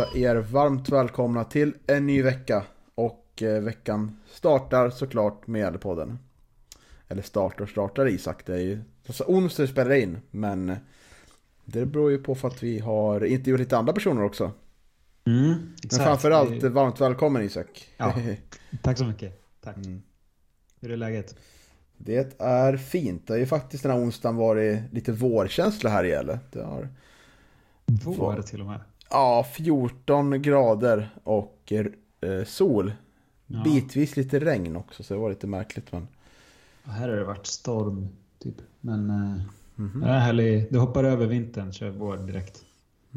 Hälsa er varmt välkomna till en ny vecka. Och eh, veckan startar såklart med podden. Eller startar och startar Isak, det är ju alltså, onsdag spelar in. Men det beror ju på för att vi har intervjuat lite andra personer också. Mm, Men exakt. framförallt Det- varmt välkommen Isak. Ja. Tack så mycket. Tack. Mm. Hur är läget? Det är fint. Det har ju faktiskt den här onsdagen varit lite vårkänsla här i Gävle. Det har Vår till och med. Ja, 14 grader och eh, sol. Ja. Bitvis lite regn också, så det var lite märkligt. Men... Här har det varit storm, typ. Men eh, Mhm. det är härlig. Du hoppar över vintern, kör vår direkt.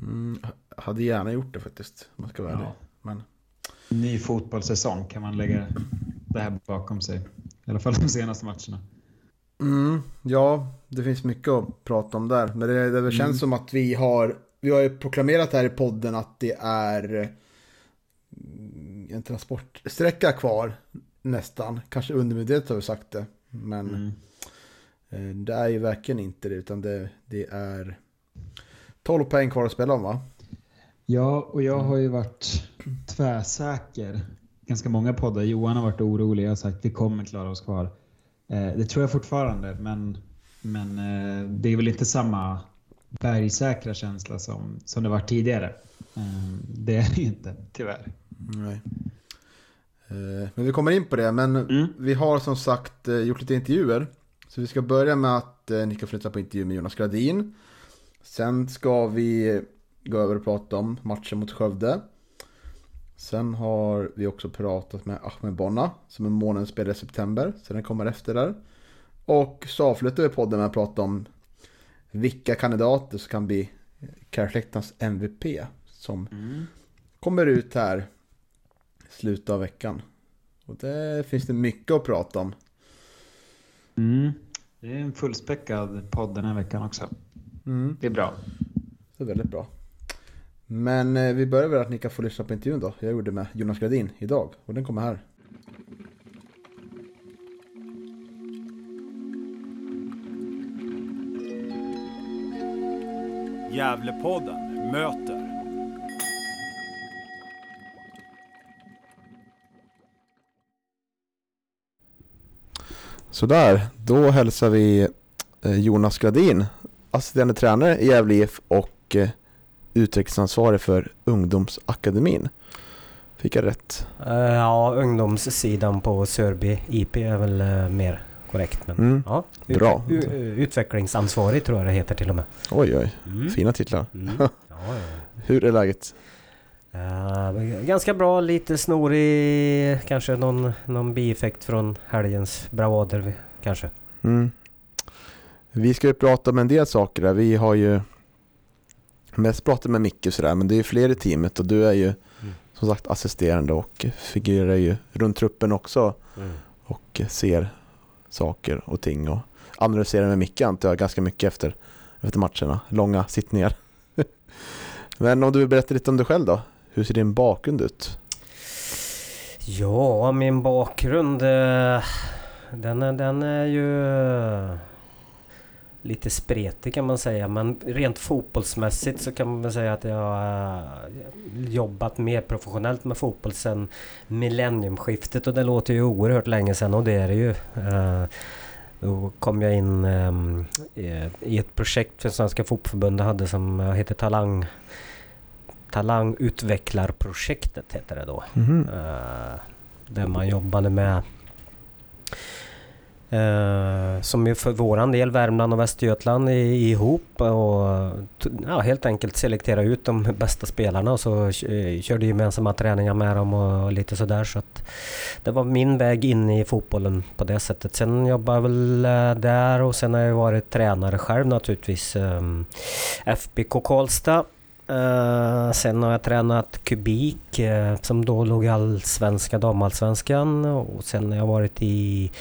Mm, hade gärna gjort det faktiskt, om man ska vara ärlig. Ja. Men Ny fotbollssäsong kan man lägga det här bakom sig. I alla fall de senaste matcherna. mm, ja, det finns mycket att prata om där. Men det, det känns Mm. som att vi har, vi har ju proklamerat här i podden att det är mm, en transportsträcka kvar nästan. Kanske undermedvetet har vi sagt det. Men Mm. Eh, Det är ju verkligen inte det, utan det, det är 12 poäng kvar att spela om va? Ja, och jag har ju varit tvärsäker. Ganska många poddar. Johan har varit orolig. Jag har sagt vi kommer klara oss kvar. Eh, det tror jag fortfarande, men, men eh, det är väl inte samma bergsäkra känsla som, som det var tidigare. Eh, det är det ju inte, tyvärr. Nej. Eh, Men vi kommer in på det, men Mm. vi har som sagt eh, gjort lite intervjuer. Så vi ska börja med att eh, ni kan flytta på intervju med Jonas Gradin. Sen ska vi gå över och prata om matchen mot Skövde. Sen har vi också pratat med Ahmed Bonna som är månadens spelare i september. Så den kommer efter där. Och så avslutar vi podden med att prata om vilka kandidater som kan bli Karlsläktans MVP. Som kommer ut här i slutet av veckan. Och det finns det mycket att prata om. Mm. Det är en fullspäckad podd den här veckan också. Det är bra. Det är väldigt bra. Men eh, vi börjar väl att ni kan få lyssna på intervjun då. Jag gjorde med Jonas Gradin idag och den kommer här. Gävlepodden möter Sådär, då hälsar vi eh, Jonas Gradin, assisterande tränare i Gävle IF och eh, utvecklingsansvarig för ungdomsakademin. Fick jag rätt? Eh, ja, ungdomssidan på Sörby IP är väl mer korrekt. Men, Mm. ja, ut- Bra. utvecklingsansvarig tror jag det heter till och med. Oj, oj, Mm. fina titlar. Mm. Ja, ja. Hur är läget? Eh, ganska bra, lite snorig, kanske någon, någon bieffekt från helgens bravader kanske. Mm. Vi ska ju prata om en del saker där. Vi har ju mest pratat med Micke sådär, men det är ju fler i teamet och du är ju Mm. som sagt assisterande och figurerar ju runt truppen också Mm. och ser saker och ting och analyserar med Micke antar jag ganska mycket efter, efter matcherna. Långa sittningar. men om du vill berätta lite om dig själv då? Hur ser din bakgrund ut? Ja, min bakgrund eh, den är, den är ju lite spretig kan man säga. Men rent fotbollsmässigt så kan man väl säga att jag har jobbat mer professionellt med fotboll sedan millenniumskiftet och det låter ju oerhört länge sedan och det är det ju. Eh, Då kom jag in ehm, i- ett projekt för Svenska Fotbollförbundet hade som eh, heter Talang Talangutvecklarprojektet heter det då. Eh, där man jobbade med Eh, som ju för våran del, Värmland och Västergötland i, ihop och ja, helt enkelt selektera ut de bästa spelarna och så eh, körde gemensamma träningar med dem och lite sådär. Så att det var min väg in i fotbollen på det sättet. Sen jobbade jag väl eh, där och sen har jag varit tränare själv naturligtvis. Eh, FBK Karlstad. Uh, sen har jag tränat Kubik uh, som då låg i allsvenska damallsvenskan och sen har jag varit i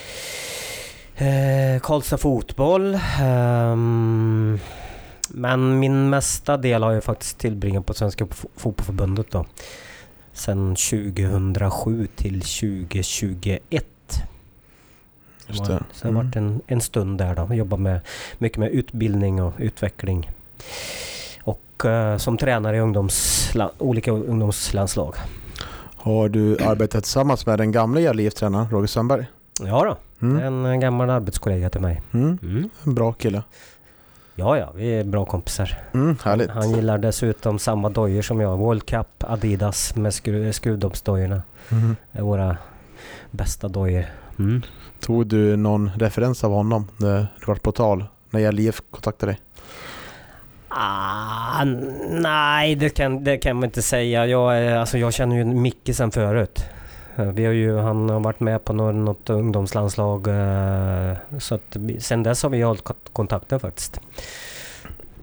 Eh, Karlstad Fotboll. ehm, men min mesta del har jag faktiskt tillbringat på Svenska Fo- Fotbollförbundet då. Sen 2007 till 2021. Just det. Så det har varit en, en stund där då. Jobbat med, mycket med utbildning och utveckling. Och eh, som tränare i ungdomsla, olika ungdomslandslag. Har du arbetat tillsammans med den gamla Gävle IF-tränaren Roger Sandberg? Ja då, Mm. en gammal arbetskollega till mig. Mm. Mm. En bra kille. Ja, ja, vi är bra kompisar. Mm, härligt. Han gillar dessutom samma dojor som jag. World Cup, Adidas med skru skruvdoppsdojorna. Mm. Det är våra bästa dojor. Mm. Tog du någon referens av honom när det var på tal? När IF kontaktade dig? Ah, nej, det kan, det kan man inte säga. Jag, är, alltså, jag känner ju Micke sen förut. Eh, Vi har ju, han har varit med på något, ungdomslandslag. eh, Så att, sen dess har vi hållit kont- kontakten faktiskt.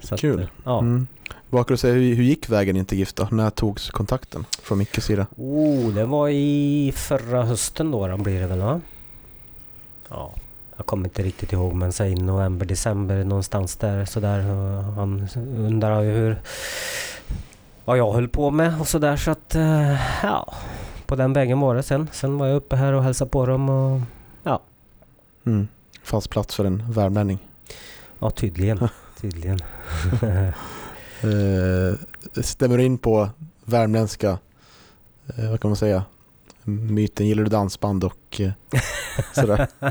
Så att, Kul. eh, ja. Mm. Vad kan du säga, hur, hur gick vägen in till GIF då? När togs kontakten från Mickes sida? Oh, det var i förra hösten då, då blir det väl va? Ja, jag kommer inte riktigt ihåg men säg november, december någonstans där sådär. Han undrar ju hur vad jag höll på med och sådär så att eh, ja, på den vägen var det sen. Sen var jag uppe här och hälsade på dem och Mm. Fanns plats för en värmlänning. ja, tydligen. Tydligen. Eh, stämmer du in på värmländska, eh, vad kan man säga, myten, gillar du dansband och eh, sådär?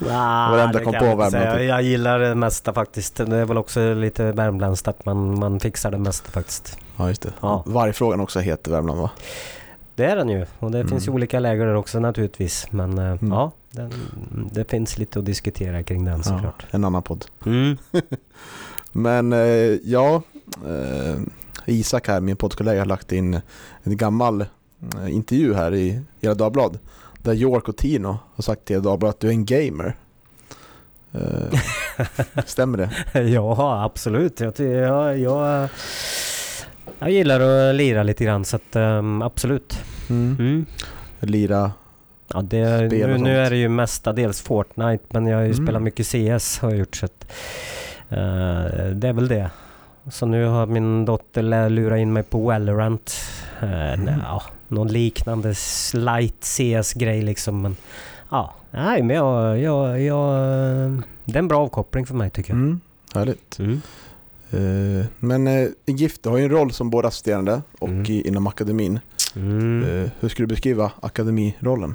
Nah, var det enda det kom på Värmland, typ. Jag gillar det mesta faktiskt. Det är väl också lite värmländskt att man, man fixar det mesta faktiskt. Ja, just det. Ja. Vargfrågan också heter Värmland va? Det är den ju. Och det Mm. finns ju olika läger där också naturligtvis. Men eh, Mm. ja, den, det finns lite att diskutera kring den Ja, såklart. en annan podd. Mm. Men eh, ja, eh, Isak här, min poddkollega, har lagt in en gammal intervju här i era Dagblad. Där York och Tino har sagt till era Dagblad att du är en gamer. Stämmer det? ja, absolut. Jag, jag, jag, jag gillar att lira lite grann så att ehm, absolut. Mm. Mm. Lira, Ja, det, Spel nu, nu är det ju mestadels Fortnite men jag har ju Mm. spelat mycket CS har jag gjort så att, eh, det är väl det. Så nu har min dotter lurat in mig på Valorant. Uh, Mm. ja, någon liknande light CS-grej liksom. Men ja, nej men jag, jag, jag, det är en bra avkoppling för mig tycker jag. mm, härligt. Mm. Eh, men eh, i GIF, du har ju en roll som både assisterande och Mm. i, inom akademin. Mm. Eh, hur skulle du beskriva akademirollen?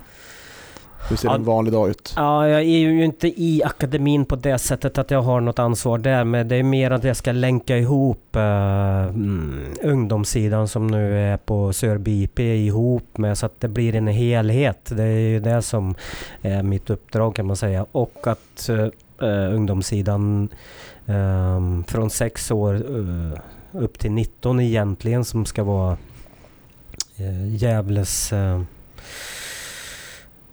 Hur ser Ja. en vanlig dag ut? Ja, jag är ju inte i akademin på det sättet att jag har något ansvar där. Men det är mer att jag ska länka ihop eh, mm, ungdomssidan som nu är på Sörby IP ihop med så att det blir en helhet. Det är ju det som är mitt uppdrag kan man säga. Och att eh, ungdomssidan Um, från 6 år uh, upp till 19 egentligen som ska vara uh, Gävles uh,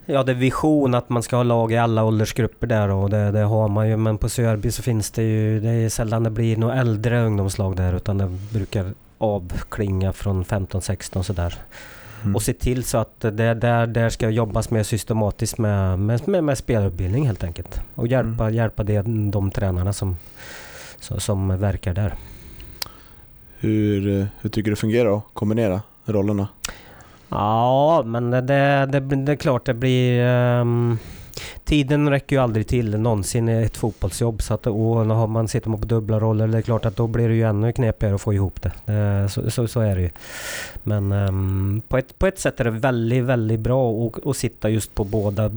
Ja, det är vision att man ska ha lag i alla åldersgrupper där och det, det har man ju. Men på Sörby så finns det ju, det är sällan det blir några äldre ungdomslag där utan det brukar avklinga från 15-16 sådär. Mm. Och se till så att det där, där ska jobbas mer systematiskt med, med, med, med spelutbildning helt enkelt. Och hjälpa, Mm. hjälpa det, de tränarna som, som, som verkar där. Hur, hur tycker du det fungerar att kombinera rollerna? Ja, men det, det, det, det är klart det blir... ehm, tiden räcker ju aldrig till någonsin i ett fotbollsjobb. Så att, och när man sitter man på dubbla roller, det är klart att då blir det ju ännu knepigare att få ihop det. Eh, så, så, så är det ju. Men ehm, på, ett, på ett sätt är det väldigt, väldigt bra att, att sitta just på båda.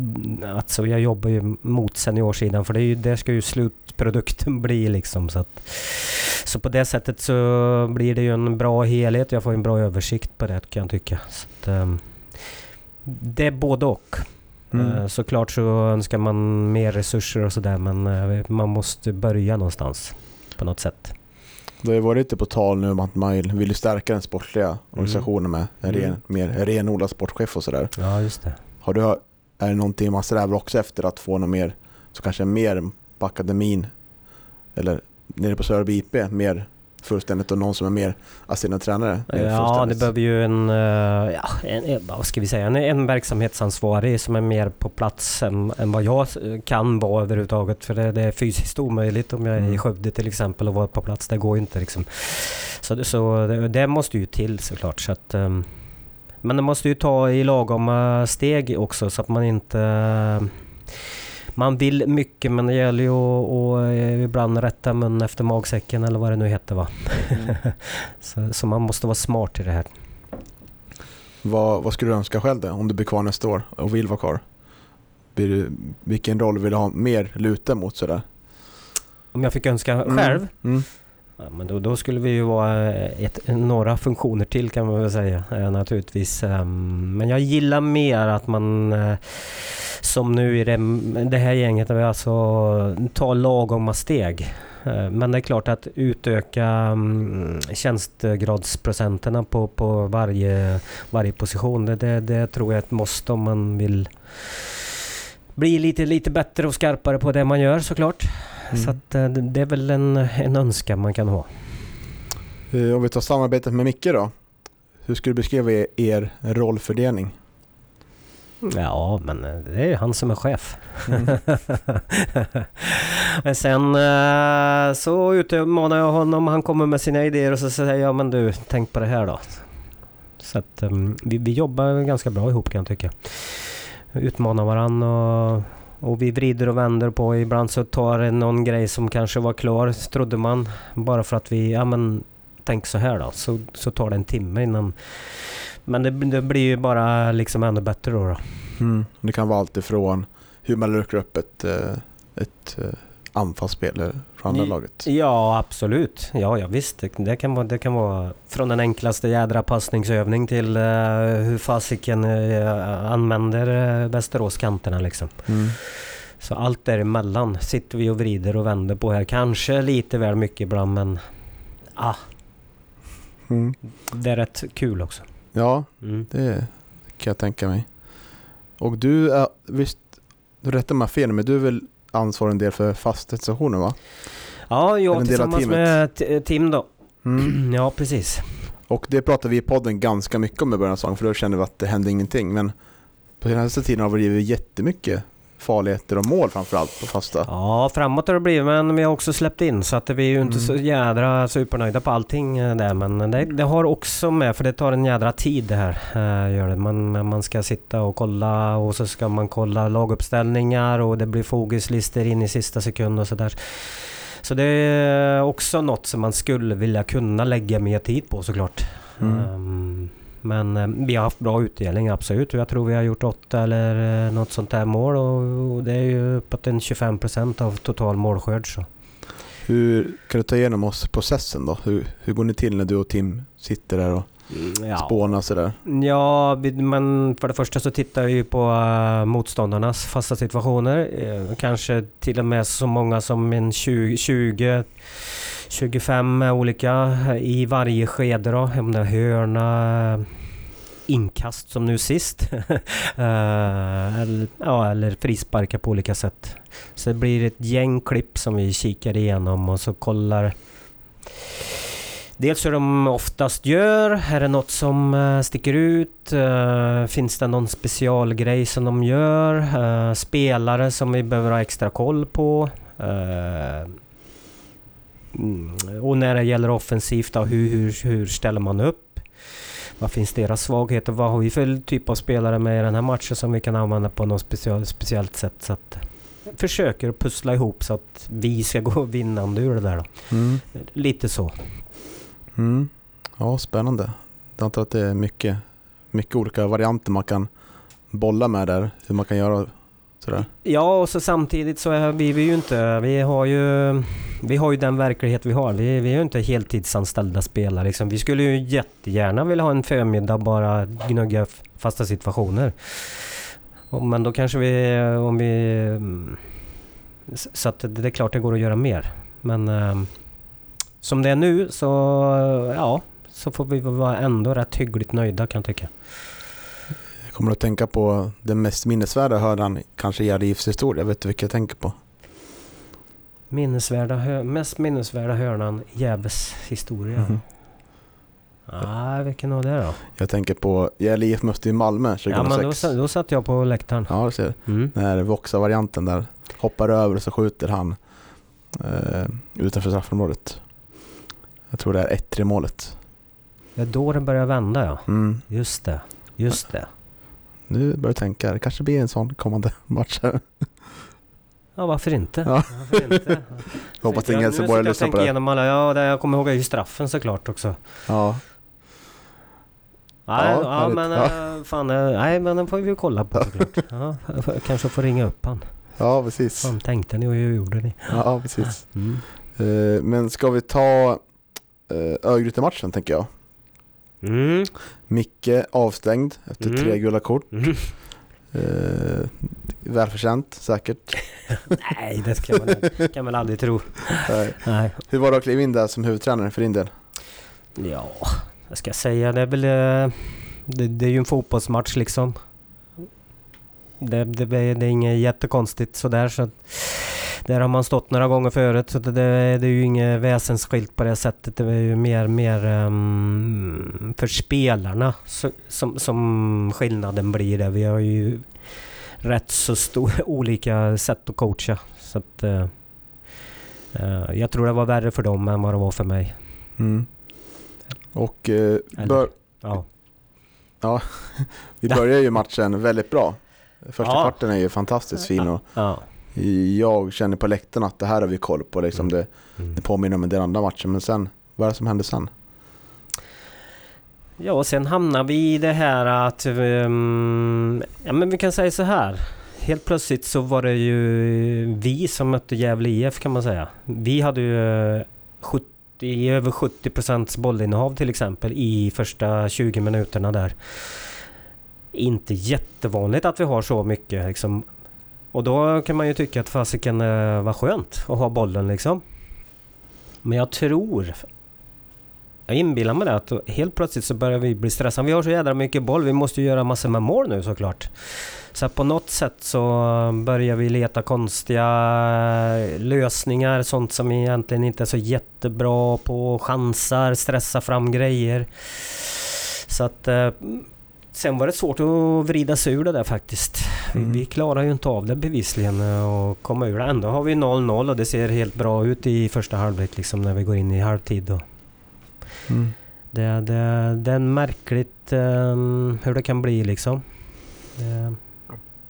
Alltså jag jobbar ju mot seniorsidan för det är ju, där ska ju slutprodukten bli liksom. Så, att, så på det sättet så blir det ju en bra helhet. Jag får en bra översikt på det kan jag tycka. Så att, ehm, det är både och. Mm. Eh, Såklart så önskar man mer resurser och sådär men eh, man måste börja någonstans på något sätt. Det har ju varit lite på tal nu om att man vill- stärka den sportliga organisationen med en ren, Mm. mer renodlad sportchef och sådär. Ja, just det. Har du, är det någonting man strävar också efter att få något mer, så kanske mer på akademin eller nere på Sörby IP mer fullständigt och någon som är mer assisterande tränare Ja, det behöver ju en, eh, ja, en, vad ska vi säga, en, en verksamhetsansvarig som är mer på plats än, än vad jag kan vara överhuvudtaget. För det, det är fysiskt omöjligt om jag är i Mm. Skövde till exempel och vara på plats. Det går ju inte liksom. Så, så det, det måste ju till såklart. Så att, ehm, men det måste ju ta i lagom eh, steg också så att man inte... man vill mycket men det gäller ju att, eh, ibland rätta mun efter magsäcken eller vad det nu heter va. så, så man måste vara smart i det här. Vad, vad skulle du önska själv då, om du blir kvar nästa år och vill vara kvar? Du, vilken roll vill du ha mer luta mot sådär? Om jag fick önska Mm. själv? Mm. Ja, men då, då skulle vi ju vara eh, ett, några funktioner till kan man väl säga eh, naturligtvis. Ehm, men jag gillar mer att man eh, som nu i det, det här gänget, där vi alltså tar lagomma steg. Eh, Men det är klart att utöka mm, tjänstegradsprocenterna på, på varje, varje position, det, det, det tror jag är ett måste om man vill bli lite, lite bättre och skarpare på det man gör såklart. Mm. Så att, eh, det är väl en, en önskan man kan ha. Eh, Om vi tar samarbetet med Micke då. Hur skulle du beskriva er, rollfördelning? Ja, men eh, det är ju han som är chef. Mm. men sen så utmanar jag honom, han kommer med sina idéer och så säger jag men du, tänk på det här då. Så att ehm, vi, vi jobbar ganska bra ihop kan jag tycka. Utmanar varandra och, och vi vrider och vänder på. Ibland så tar det någon grej som kanske var klar, trodde man. Bara för att vi, ja men tänk så här då. Så, så tar det en timme innan. Men det, det blir ju bara liksom ännu bättre då. då. Mm. Det kan vara allt ifrån hur man luckrar upp ett, eh, ett eh, anfallsspel eh, från andra laget. Ja, absolut. Ja, ja visst. Det, det, kan vara, det kan vara från den enklaste jädra passningsövning till uh, hur fasiken uh, använder uh, Västerås kanterna liksom. Mm. Så allt däremellan sitter vi och vrider och vänder på här. Kanske lite väl mycket ibland men ah, Mm. det är rätt kul också. Ja, Mm. det kan jag tänka mig. Och du visst, du rättar mig fel, men du är väl ansvarig en del för fastighetsstationen va? Ja, jag tillsammans med T- Tim då. Mm. Ja, precis. Och det pratar vi i podden ganska mycket om i början av säsongen, för då kände vi att det hände ingenting. Men på senaste tiden har det blivit jättemycket farligheter och mål framförallt på fasta. Ja, framåt har det blivit men vi har också släppt in så att vi är ju inte Mm. så jädra supernöjda på allting eh, där men det, det har också med för det tar en jädra tid det här. eh, Gör det. Man, man ska sitta och kolla och så ska man kolla laguppställningar och det blir fokuslistor in i sista sekund och sådär. Så det är också något som man skulle vilja kunna lägga mer tid på såklart. Mm. Ehm, Men eh, vi har haft bra utdelning absolut. Jag tror vi har gjort åtta eller eh, något sånt där mål och, och det är ju uppåt en 25% av total målskörd. Så. Hur kan du ta igenom oss processen då? Hur, hur går ni till när du och Tim sitter där och Ja. spånar sådär? Ja, men för det första så tittar vi på eh, motståndarnas fasta situationer. Kanske till och med så många som en 20, 20 25 olika i varje skede då. Om det är hörna, inkast som nu sist. Eh, eller, ja, eller frisparkar på olika sätt. Så det blir ett gäng klipp som vi kikar igenom och så kollar Dels hur de oftast gör. Är det något som eh, sticker ut? Eh, finns det någon specialgrej som de gör? Spelare som vi behöver ha extra koll på? Mm, och när det gäller offensivt, då, hur, hur, hur ställer man upp? Vad finns deras svagheter? Vad har vi för typ av spelare med i den här matchen som vi kan använda på något special, speciellt sätt? Så att, försöker pussla ihop så att vi ska gå vinnande ur det där. Då. Mm. Lite så. Mm. Ja, spännande. Jag antar att det är mycket, mycket olika varianter man kan bolla med där. Hur man kan göra sådär. Ja, och så samtidigt så är vi, vi ju inte... Vi har ju, vi har ju den verklighet vi har. Vi, vi är ju inte heltidsanställda spelare. Liksom. Vi skulle ju jättegärna vilja ha en förmiddag bara gnugga fasta situationer. Och- Men då kanske vi, om vi... Så att det är klart det går att göra mer. Men eh, som det är nu så, ja, så får vi väl vara ändå rätt hyggligt nöjda kan jag tycka. Kommer att tänka på den mest minnesvärda hörnan kanske i er livshistoria. Vet du vilka jag tänker på? Minnesvärda, hö- mest minnesvärda hörnan i Gävles historia. Mhm. Nej, vilken av det då? Jag tänker på Gävle IF mötte ju Malmö Ja, 2006. men då, då satt jag på läktaren. Ja, du ser. Mm. Den här Voxa-varianten där. Hoppar över och så skjuter han eh, utanför straffområdet. Jag tror det är 1-3 målet. Det är då det börjar vända ja. Mm. Just det. Just det. Nu börjar jag tänka, det kanske blir en sån kommande match. här. Ja, varför inte? Ja. Varför inte? Hoppas ingen nu som sitter börjar jag och lyssna på det. igenom alla, ja, jag kommer ihåg ju straffen såklart också. Ja, Nej, Ja, ja, men Ja. eh, fan, eh, nej men den får vi ju kolla på såklart. Ja, kanske får ringa upp han. ja precis. Vad tänkte ni och hur gjorde ni? Ja, precis. Mm. Eh, men ska vi ta Örgryte-matchen tänker jag. Mm. Micke avstängd efter Mm. tre gula kort. Mm. Eh, välförtjänt säkert. Nej, det kan man, kan man aldrig tro. Nej. Nej. Hur var det att kliva in där som huvudtränare för din del? Ja, vad ska jag säga? Det är väl... eh, Det, det är ju en fotbollsmatch liksom. Det, det, det är inget jättekonstigt sådär så att där har man stått några gånger förut så det, det, är ju inget väsensskilt på det sättet. Det är ju mer, mer ehm, för spelarna så, som, som skillnaden blir det. Vi har ju rätt så stor, olika sätt att coacha. Så att, eh, jag tror det var värre för dem än vad det var för mig. Mm. Och Eller- bör, Ja. vi börjar ju matchen väldigt bra. Första Ja. kvarten är ju fantastiskt fin och ja. Jag känner på läktaren att det här har vi koll på. Liksom Mm. det, Mm. det påminner om en del andra matcher. Men sen, vad är det som händer sen? Ja, och sen hamnar vi i det här att... ehm, ja, men vi kan säga så här. Helt plötsligt så var det ju vi som mötte Gävle IF kan man säga. Vi hade ju eh, 70, över 70 procents bollinnehav till exempel i första 20 minuterna där. Inte jättevanligt att vi har så mycket liksom. Och då kan man ju tycka att fasiken eh, var skönt att ha bollen liksom. Men jag tror jag inbillar mig det att helt plötsligt så börjar vi bli stressade. Vi har så jädra mycket boll. Vi måste ju göra massor med mål nu såklart. Så att på något sätt så börjar vi leta konstiga eh, lösningar. Sånt som egentligen inte är så jättebra på. Chansar, stressa fram grejer. Så att... Eh, Sen var det svårt att vrida sig ur det där faktiskt. Vi, Mm. vi klarar ju inte av det bevisligen eh, och komma ur det. Ändå har vi 0-0 och det ser helt bra ut i första halvlek liksom när vi går in i halvtid. Och Mm. det, det, det är märkligt ehm, hur det kan bli liksom. Det,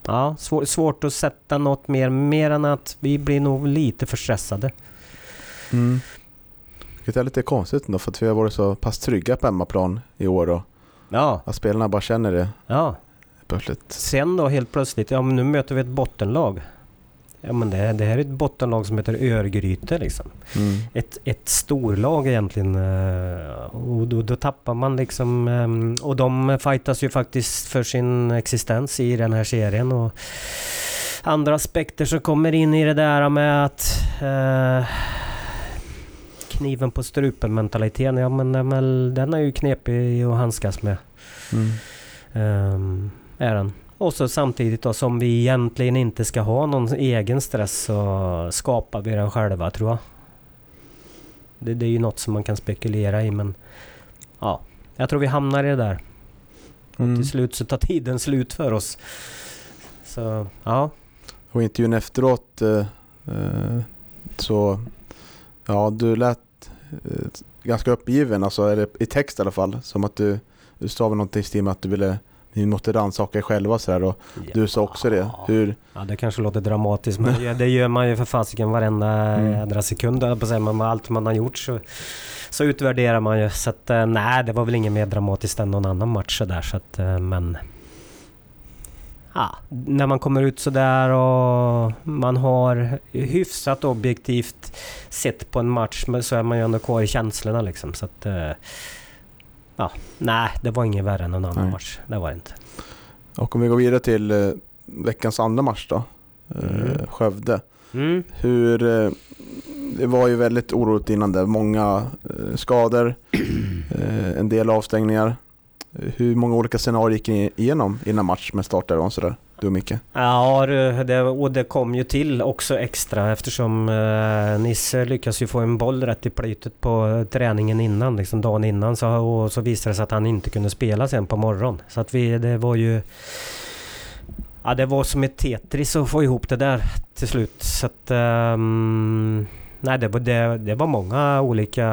ja, svår, svårt att sätta något mer, mer än att vi blir nog lite för stressade. Mm. Det är lite konstigt ändå för att vi har varit så pass trygga på hemmaplan i år och Ja, att spelarna bara känner det ja. plötsligt. Sen då helt plötsligt, ja men nu möter vi ett bottenlag. Ja men det, det här är ett bottenlag som heter Örgryte liksom. Mm. Ett, ett storlag egentligen. eh, Och då, då tappar man liksom... ehm, Och de fightas ju faktiskt för sin existens i den här serien. Och andra aspekter som kommer in i det där med att... eh, kniven på strupen mentaliteten, ja men den, väl, den är ju knepig att handskas med. Mm. Ehm, är den. Och så samtidigt då som vi egentligen inte ska ha någon egen stress så skapar vi den själva tror jag. Det, det är ju något som man kan spekulera i men ja, jag tror vi hamnar i det där. Mm. Till slut så tar tiden slut för oss. Så ja, Och intervjun efteråt eh, eh, så, ja du lät eh, ganska uppgiven, alltså eller i text i alla fall. Som att du, du sa väl någonting i stil med att du ville, ni måste rannsaka er själva sådär och du sa också det. Hur, Ja, det kanske låter dramatiskt men det- gör man ju för fasiken varenda Mm. jädra sekund på säga. Men allt man har gjort så, så utvärderar man ju. Så att eh, nej, det var väl inget mer dramatiskt än någon annan match sådär. Så att, eh, men... Ja, när man kommer ut sådär och man har hyfsat objektivt sett på en match så är man ju ändå kvar i känslorna liksom. Så att... eh, Ja, nej, det var inget värre än någon annan Nej. match. Det var det inte. och om vi går vidare till eh, veckans andra match då. Eh, Mm. Skövde. Mm. Hur, det var ju väldigt oroligt innan det. Många skador, en del avstängningar. Hur många olika scenarier gick ni igenom innan match med startelvan sådär? Du och Micke? Ja, det, och det kom ju till också extra eftersom eh, Nisse lyckas ju få en boll rätt i plytet på träningen innan, liksom dagen innan. Så, och så visade det sig att han inte kunde spela sen på morgonen. Så att vi, det var ju... Ja, det var som ett Tetris att få ihop det där till slut. Så att... Um, nej, det var, det, det var många olika...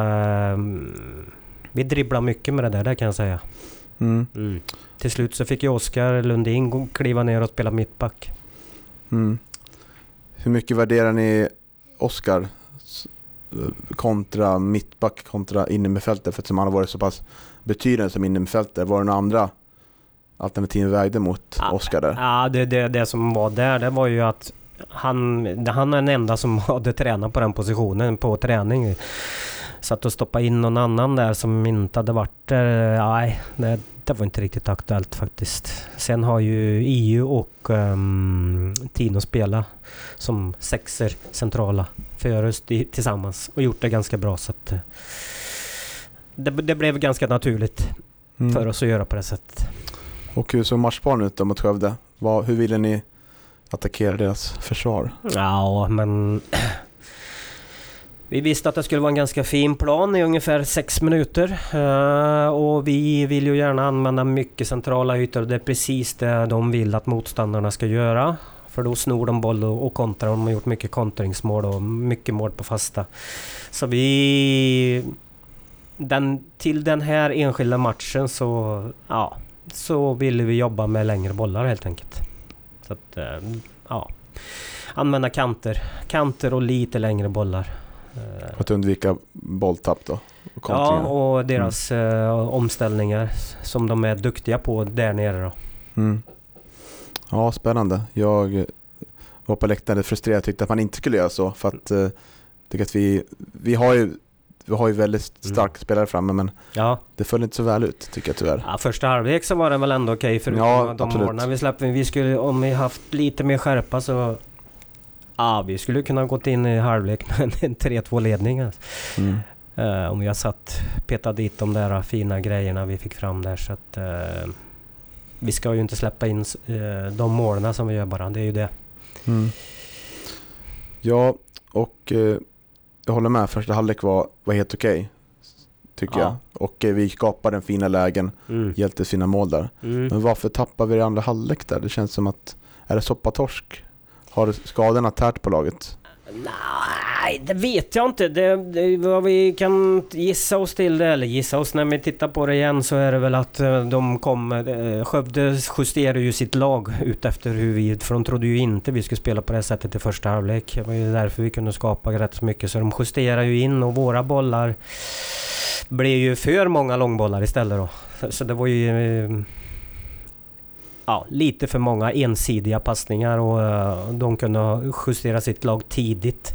Um, vi dribblade mycket med det där, det kan jag säga. Mm. Mm. Till slut så fick ju Oskar Lundin kliva ner och spela mittback. Mm. Hur mycket värderar ni Oskar kontra mittback kontra innermittfältare för att han har varit så pass betydande som innermittfältare? Var det några andra alternativ vägde mot Ja, Oskar där? Ja, det, det, det som var där, det var ju att han, han är den enda som hade tränat på den positionen på träning. Satt och stoppa in någon annan där som inte hade varit där. Nej, det, det var inte riktigt aktuellt faktiskt. Sen har ju EU och ehm, Tino spelat som sexer centrala för oss tillsammans och gjort det ganska bra så att eh, det, det blev ganska naturligt Mm. för oss att göra på det sättet. Och hur såg matchplanen ut då mot Skövde? Vad, hur ville ni attackera deras försvar? Ja, men... Vi visste att det skulle vara en ganska fin plan i ungefär sex minuter. Eh, och vi vill ju gärna använda mycket centrala ytor. Det är precis det de vill att motståndarna ska göra. För då snor de boll och, kontrar. De har gjort mycket kontringsmål och mycket mål på fasta. Så vi... Den, till den här enskilda matchen så... Ja, så ville vi jobba med längre bollar helt enkelt. Så att... Eh, ja. Använda kanter. Kanter och lite längre bollar. Eh, att undvika bolltapp då? Och Ja, och deras eh, omställningar som de är duktiga på där nere då. Mm. Ja, spännande. Jag var på läktaren frustrerad och tyckte att man inte skulle göra så för att eh, att vi, vi har ju vi har ju väldigt Mm. starka spelare framme men Ja, det föll inte så väl ut tycker jag tyvärr. ja första halvlek så var det väl ändå okej förutom Ja, de absolut. målen vi släppte. Vi skulle, om vi haft lite mer skärpa så... Ja, vi skulle kunna gått in i halvlek med en 3-2 ledning. Alltså. Mm. Eh, om vi har satt, petat dit de där fina grejerna vi fick fram där så att... eh, vi ska ju inte släppa in uh, de målen som vi gör bara, det är ju det. Mm. Ja, och jag håller med. Första halvlek var, var helt okej. tycker Ja. jag. Och vi skapade en fina lägen, Mm. hjälpte sina mål där. Mm. Men varför tappar vi i andra halvlek där? Det känns som att, är det soppatorsk? Har skadorna tärt på laget? Nej, det vet jag inte. Det, det, vad vi kan gissa oss till det, eller gissa oss när vi tittar på det igen, så är det väl att eh, de kommer... Eh, Skövde justerar ju sitt lag utefter hur vi... För de trodde ju inte vi skulle spela på det här sättet i första halvlek. Det var ju därför vi kunde skapa rätt så mycket. Så de justerar ju in och våra bollar blev ju för många långbollar istället då. Så, så det var ju... Eh, Ja, lite för många ensidiga passningar och eh, de kunde ha justerat sitt lag tidigt.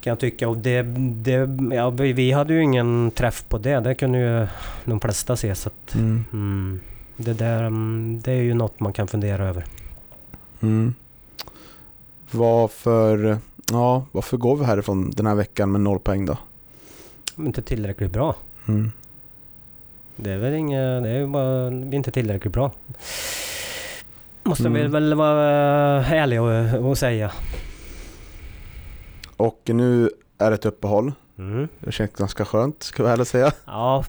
Kan jag tycka. Och det, det, ja, vi vi hade ju ingen träff på det. Det kunde ju de flesta se. Så att, Mm. mm, det, där, mm, det är ju något man kan fundera över. Mm. Varför, ja, varför går vi härifrån den här veckan med noll poäng då? Inte tillräckligt bra. Mm. Det är väl inget... Det är bara... Vi är inte tillräckligt bra. Måste Mm. vi väl vara ärliga och, och säga. Och nu är det ett uppehåll. Mm. Det känns ganska skönt, ska jag ärligt säga. Ja,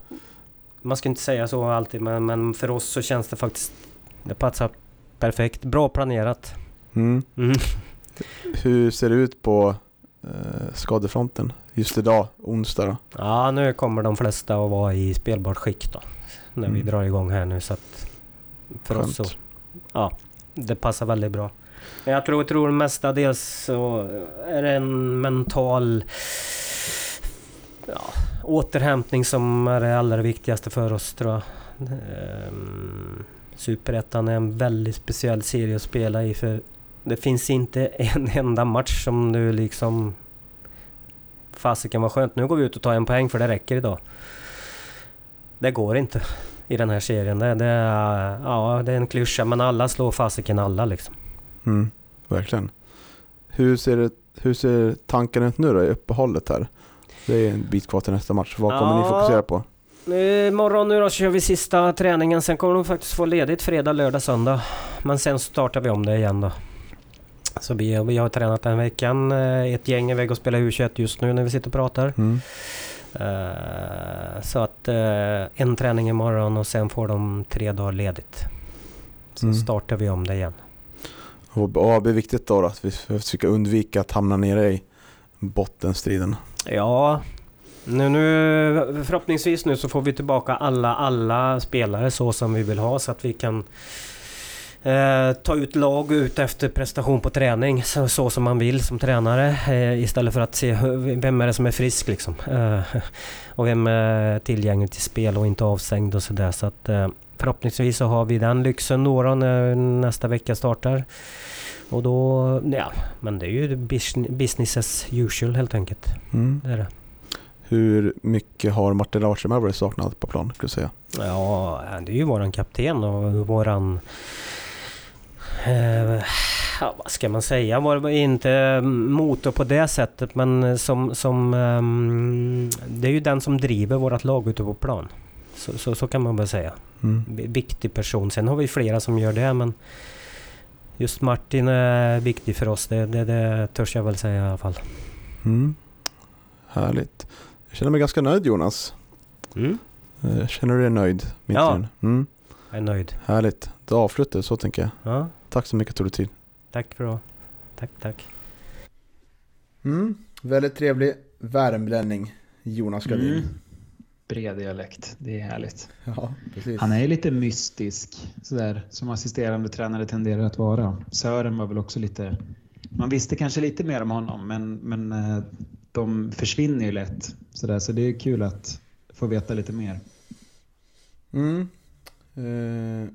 man ska inte säga så alltid men, men för oss så känns det faktiskt... Det passar perfekt. Bra planerat. Mm. Mm. Hur ser det ut på eh, skadefronten just idag, onsdag då? Ja, nu kommer de flesta att vara i spelbart skick då. När vi Mm. drar igång här nu så att... För oss så... Skönt. Ja, det passar väldigt bra. Men jag tror, tror mestadels så är det en mental... Ja, återhämtning som är det allra viktigaste för oss tror jag. Ehm, Superettan är en väldigt speciell serie att spela i för det finns inte en enda match som du liksom... Fasiken vad skönt, nu går vi ut och tar en poäng för det räcker idag. Det går inte. i den här serien. Det, det, är, ja, det är en klyscha men alla slår fasiken alla liksom. Mm, verkligen. Hur ser, det, hur ser tanken ut nu då i uppehållet här? Det är en bit kvar till nästa match. Vad kommer ni fokusera på? Imorgon nu då så kör vi sista träningen. Sen kommer de faktiskt få ledigt fredag, lördag, söndag. Men sen startar vi om det igen då. Så vi, vi har tränat den veckan. Eh, Ett gäng är iväg och spelar U21 just nu när vi sitter och pratar. Mm. Eh, Så att eh, en träning imorgon och sen får de tre dagar ledigt. Så Mm. startar vi om det igen. Och vad blir viktigt då, då? Att vi försöker undvika att hamna nere i bottenstriden. Ja, nu, nu, förhoppningsvis nu så får vi tillbaka alla, alla spelare så som vi vill ha så att vi kan eh, ta ut lag ut efter prestation på träning så, så som man vill som tränare eh, istället för att se vem är det som är frisk liksom. Eh, och vem är tillgänglig till spel och inte avstängd och sådär. Så att eh, förhoppningsvis så har vi den lyxen då, när nästa vecka startar. Och då, ja, men det är ju bus- business as usual helt enkelt. Mm. Det är det. Hur mycket har Martin Larsenberg varit saknad på plan, skulle du säga? Ja, det är ju våran kapten och våran... Eh, ja, vad ska man säga? Var inte motor på det sättet men som... som ehm, det är ju den som driver vårat lag ute på plan. Så, så, så kan man väl säga. Mm. Viktig person. Sen har vi flera som gör det men... Just Martin är viktig för oss. Det, det, det törs jag väl säga i alla fall. Mm. Härligt. Jag känner mig ganska nöjd Jonas. Mm, Eh, Känner du dig nöjd? med Ja. Mm. jag är nöjd. Härligt. Då avslutar vi så tänker jag. Ja, Tack så mycket att du tog dig tid. tack för det. Tack, tack. Mm. Väldigt trevlig värmlänning, Jonas Gradin. Mm. Bred dialekt, det är härligt. Ja, precis. Han är lite mystisk, sådär som assisterande tränare tenderar att vara. Sören var väl också lite... Man visste kanske lite mer om honom, men, men eh, de försvinner ju lätt. Sådär, så det är kul att få veta lite mer. Mm. Eh,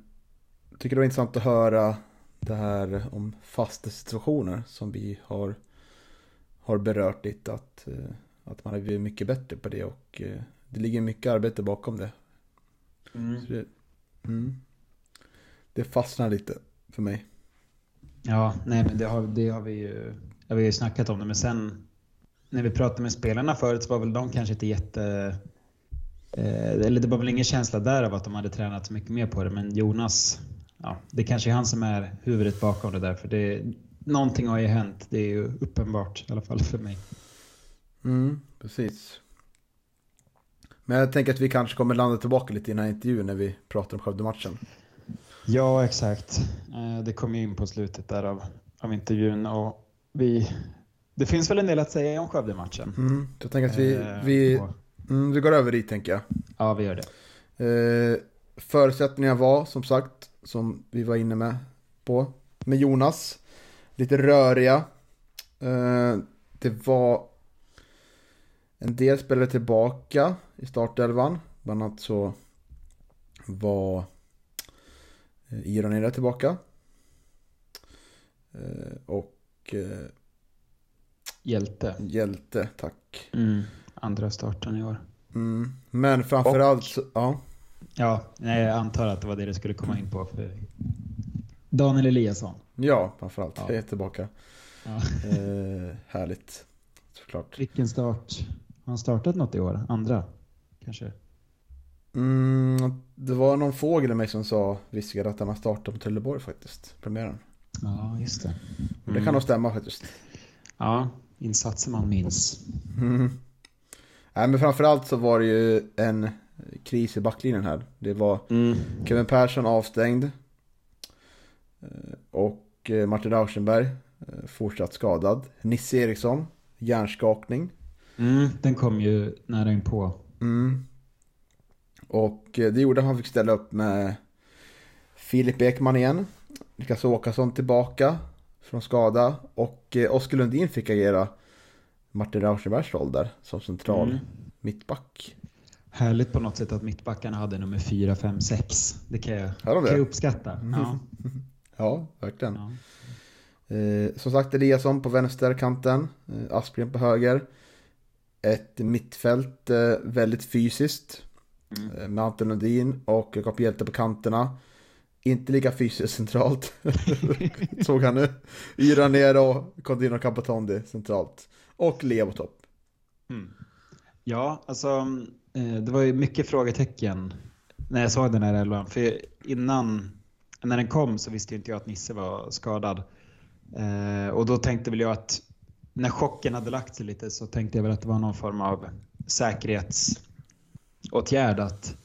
tycker det var intressant att höra det här om fasta situationer som vi har, har berört lite. Att, eh, att man har blivit mycket bättre på det och eh, det ligger mycket arbete bakom det. Så det, mm. det fastnar lite för mig. Ja, nej men det har, det har vi ju ja, vi har ju snackat om det. Men sen när vi pratade med spelarna förut så var väl de kanske inte jätte... Eh, eller det var väl ingen känsla där av att de hade tränat så mycket mer på det. Men Jonas, ja, det kanske är han som är huvudet bakom det där. För det, någonting har ju hänt. Det är ju uppenbart i alla fall för mig. Mm, precis. Men jag tänker att vi kanske kommer landa tillbaka lite i den här intervjun när vi pratar om Skövde-matchen. Ja, exakt. Eh, Det kom ju in på slutet där av, av intervjun. Och vi, det finns väl en del att säga om Skövde-matchen. Mm, jag tänker att vi, Eh, vi, mm, vi går över dit tänker jag. Ja, vi gör det. Eh, förutsättningar var som sagt, som vi var inne med på, med Jonas. Lite röriga. Eh, det var en del spelare tillbaka i startelvan. Bland annat så var eh, Iron Eda tillbaka. Eh, och eh, Hjälte. Hjälte, tack. Mm. Andra starten i år. Mm. Men framförallt så, ja. Ja, nej, jag antar att det var det det skulle komma in på. För Daniel Eliasson. Ja, framförallt. Ja. Jag är tillbaka. Ja. Eh, härligt. Såklart. Vilken start? Har han startat något i år? Andra? Kanske? Mm, det var någon fågel i mig som sa, viskade att han har startat på Trelleborg faktiskt. Premiären. Ja, just det. Och Det kan nog stämma faktiskt. Ja, insatser man minns. Mm. Nej men framförallt så var det ju en kris i backlinjen här. Det var Kevin Persson avstängd. Eh, Och eh, Martin Rauschenberg eh, fortsatt skadad. Nisse Eriksson, hjärnskakning. Mm, den kom ju nära in på. Mm. Och det gjorde att han fick ställa upp med Filip Ekman igen. Niklas Åkesson tillbaka från skada. Och Oskar Lundin fick agera Martin Rauschenbergs roll där som central Mm. mittback. Härligt på något sätt att mittbackarna hade nummer 4, 5, 6. Det kan jag, Har de kan jag uppskatta. Ja. Ja, verkligen. Ja. Eh, som sagt Eliasson på vänsterkanten, eh, Aspgren på höger. Ett mittfält eh, väldigt fysiskt. Eh, Med Anton Lundin och Jakob Hjelte på kanterna. Inte lika fysiskt centralt. Såg han nu. Yra ner och Condino Capotondi centralt. Och Leo på topp. Ja, alltså eh, Eh, det var ju mycket frågetecken när jag såg den här elvan. För innan, när den kom så visste ju inte jag att Nisse var skadad. Eh, och då tänkte väl jag att när chocken hade lagt sig lite så tänkte jag väl att det var någon form av säkerhetsåtgärd. Att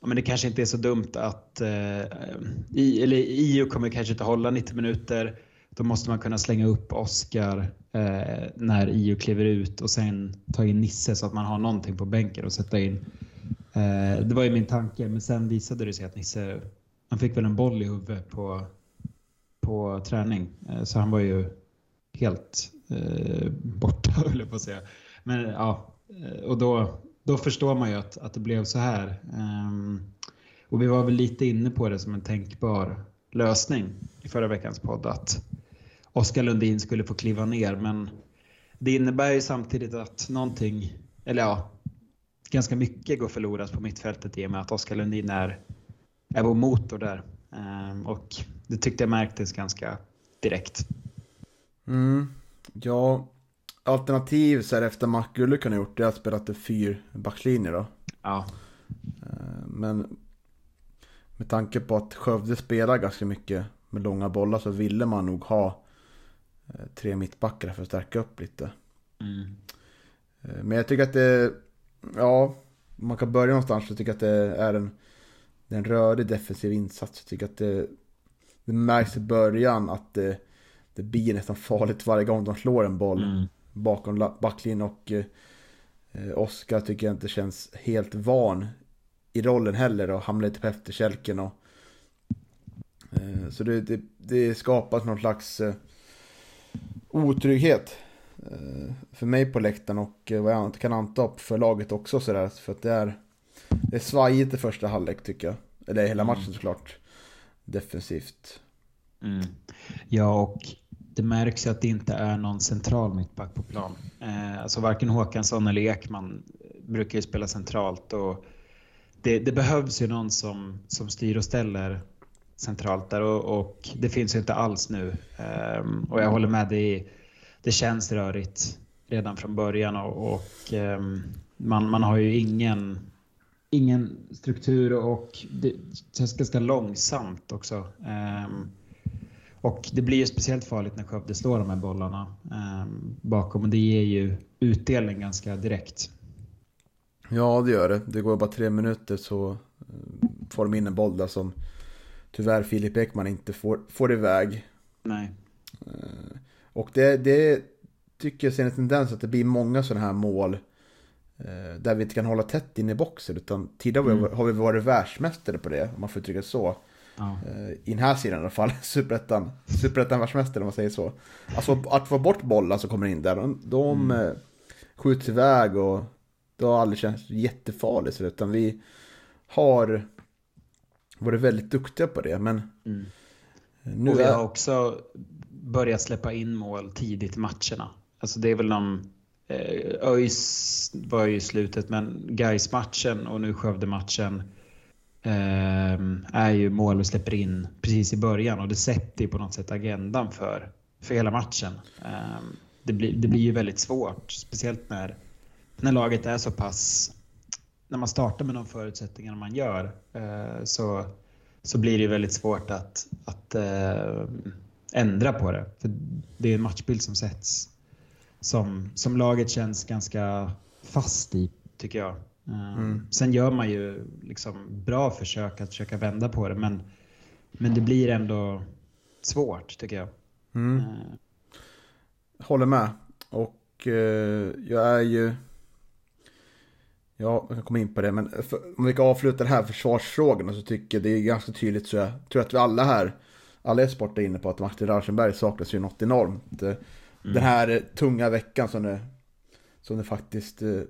ja, men det kanske inte är så dumt att eh, i, eller IO kommer kanske inte hålla 90 minuter. Då måste man kunna slänga upp Oscar eh, när IO kliver ut och sen ta in Nisse så att man har någonting på bänken och sätta in. Eh, det var ju min tanke, men sen visade det sig att Nisse, han fick väl en boll i huvudet på, på träning. Eh, så han var ju helt eh, borta höll jag på att säga. Men ja, eh, och då, då förstår man ju att, att det blev så här. Ehm, och vi var väl lite inne på det som en tänkbar lösning i förra veckans podd att Oskar Lundin skulle få kliva ner men det innebär ju samtidigt att någonting, eller ja, ganska mycket går förlorat på mittfältet i och med att Oskar Lundin är, är vår motor där. Ehm, och det tyckte jag märktes ganska direkt. Mm. Ja, alternativ så här efter Mac skulle kunna gjort det är att spela till fyr backlinje då. Ja, Eh, Men med tanke på att Skövde spelar ganska mycket med långa bollar så ville man nog ha tre mittbackar för att stärka upp lite. mm. Eh, Men jag tycker att det, ja, man kan börja någonstans så tycker jag att det är en, det är en rörig defensiv insats. Jag tycker att det, det märks i början att det, det blir nästan farligt varje gång de slår en boll Mm. bakom backlinjen och eh, Oskar tycker jag inte känns helt van i rollen heller och hamnar lite på efterkälken och eh, så det, det, det skapas någon slags eh, otrygghet eh, för mig på läktaren och eh, vad jag kan anta för laget också sådär för att det är det är svajigt i första halvlek tycker jag eller hela matchen såklart defensivt Mm. Ja, och det märks ju att det inte är någon central mittback på plan. Eh, alltså varken Håkansson eller Ekman brukar ju spela centralt. Och det, det behövs ju någon som, som styr och ställer centralt där och, och det finns ju inte alls nu. Um, och jag håller med dig, det känns rörigt redan från början och, och um, man, man har ju ingen, ingen struktur och det känns ganska långsamt också. Um, och det blir ju speciellt farligt när Skövde slår de här bollarna bakom och det ger ju utdelning ganska direkt. Ja, det gör det. Det går bara tre minuter så eh, får de in en boll där som tyvärr Filip Ekman inte får, får iväg. Nej. Eh, Och det, det tycker jag ser en tendens att det blir många sådana här mål eh, där vi inte kan hålla tätt in i boxen. Utan tidigare har vi- har vi varit världsmästare på det, om man får uttrycka det så. Ja. Eh, I den här sidan i alla fall, superettan, superettan världsmästare om man säger så. Alltså att få bort bollar som kommer in där, de, de mm. skjuts iväg och det har aldrig känts jättefarligt. Utan vi har varit väldigt duktiga på det. Men Mm. nu och vi har också börjat släppa in mål tidigt i matcherna. Alltså det är väl de... Eh, ÖIS var ju i slutet, men gais matchen och nu Skövde-matchen eh, är ju mål vi släpper in precis i början och det sätter ju på något sätt agendan för, för hela matchen. Eh, det, blir, det blir ju väldigt svårt, speciellt när, när laget är så pass... När man startar med de förutsättningar man gör eh, så, så blir det väldigt svårt att, att eh, ändra på det. För det är en matchbild som sätts som, som laget känns ganska fast i, tycker jag. Eh, Mm. Sen gör man ju liksom bra försök att försöka vända på det, men, men det blir ändå svårt, tycker jag. Mm. Håller med. Och eh, jag är ju... Ja, jag kan komma in på det. Men för, om vi kan avsluta den här försvarsfrågan så tycker jag det är ganska tydligt så jag tror att vi alla här, alla e-sport är inne på att Martin Rauschenberg saknas ju något enormt. Eh, Den här eh, tunga veckan som det, som det faktiskt eh,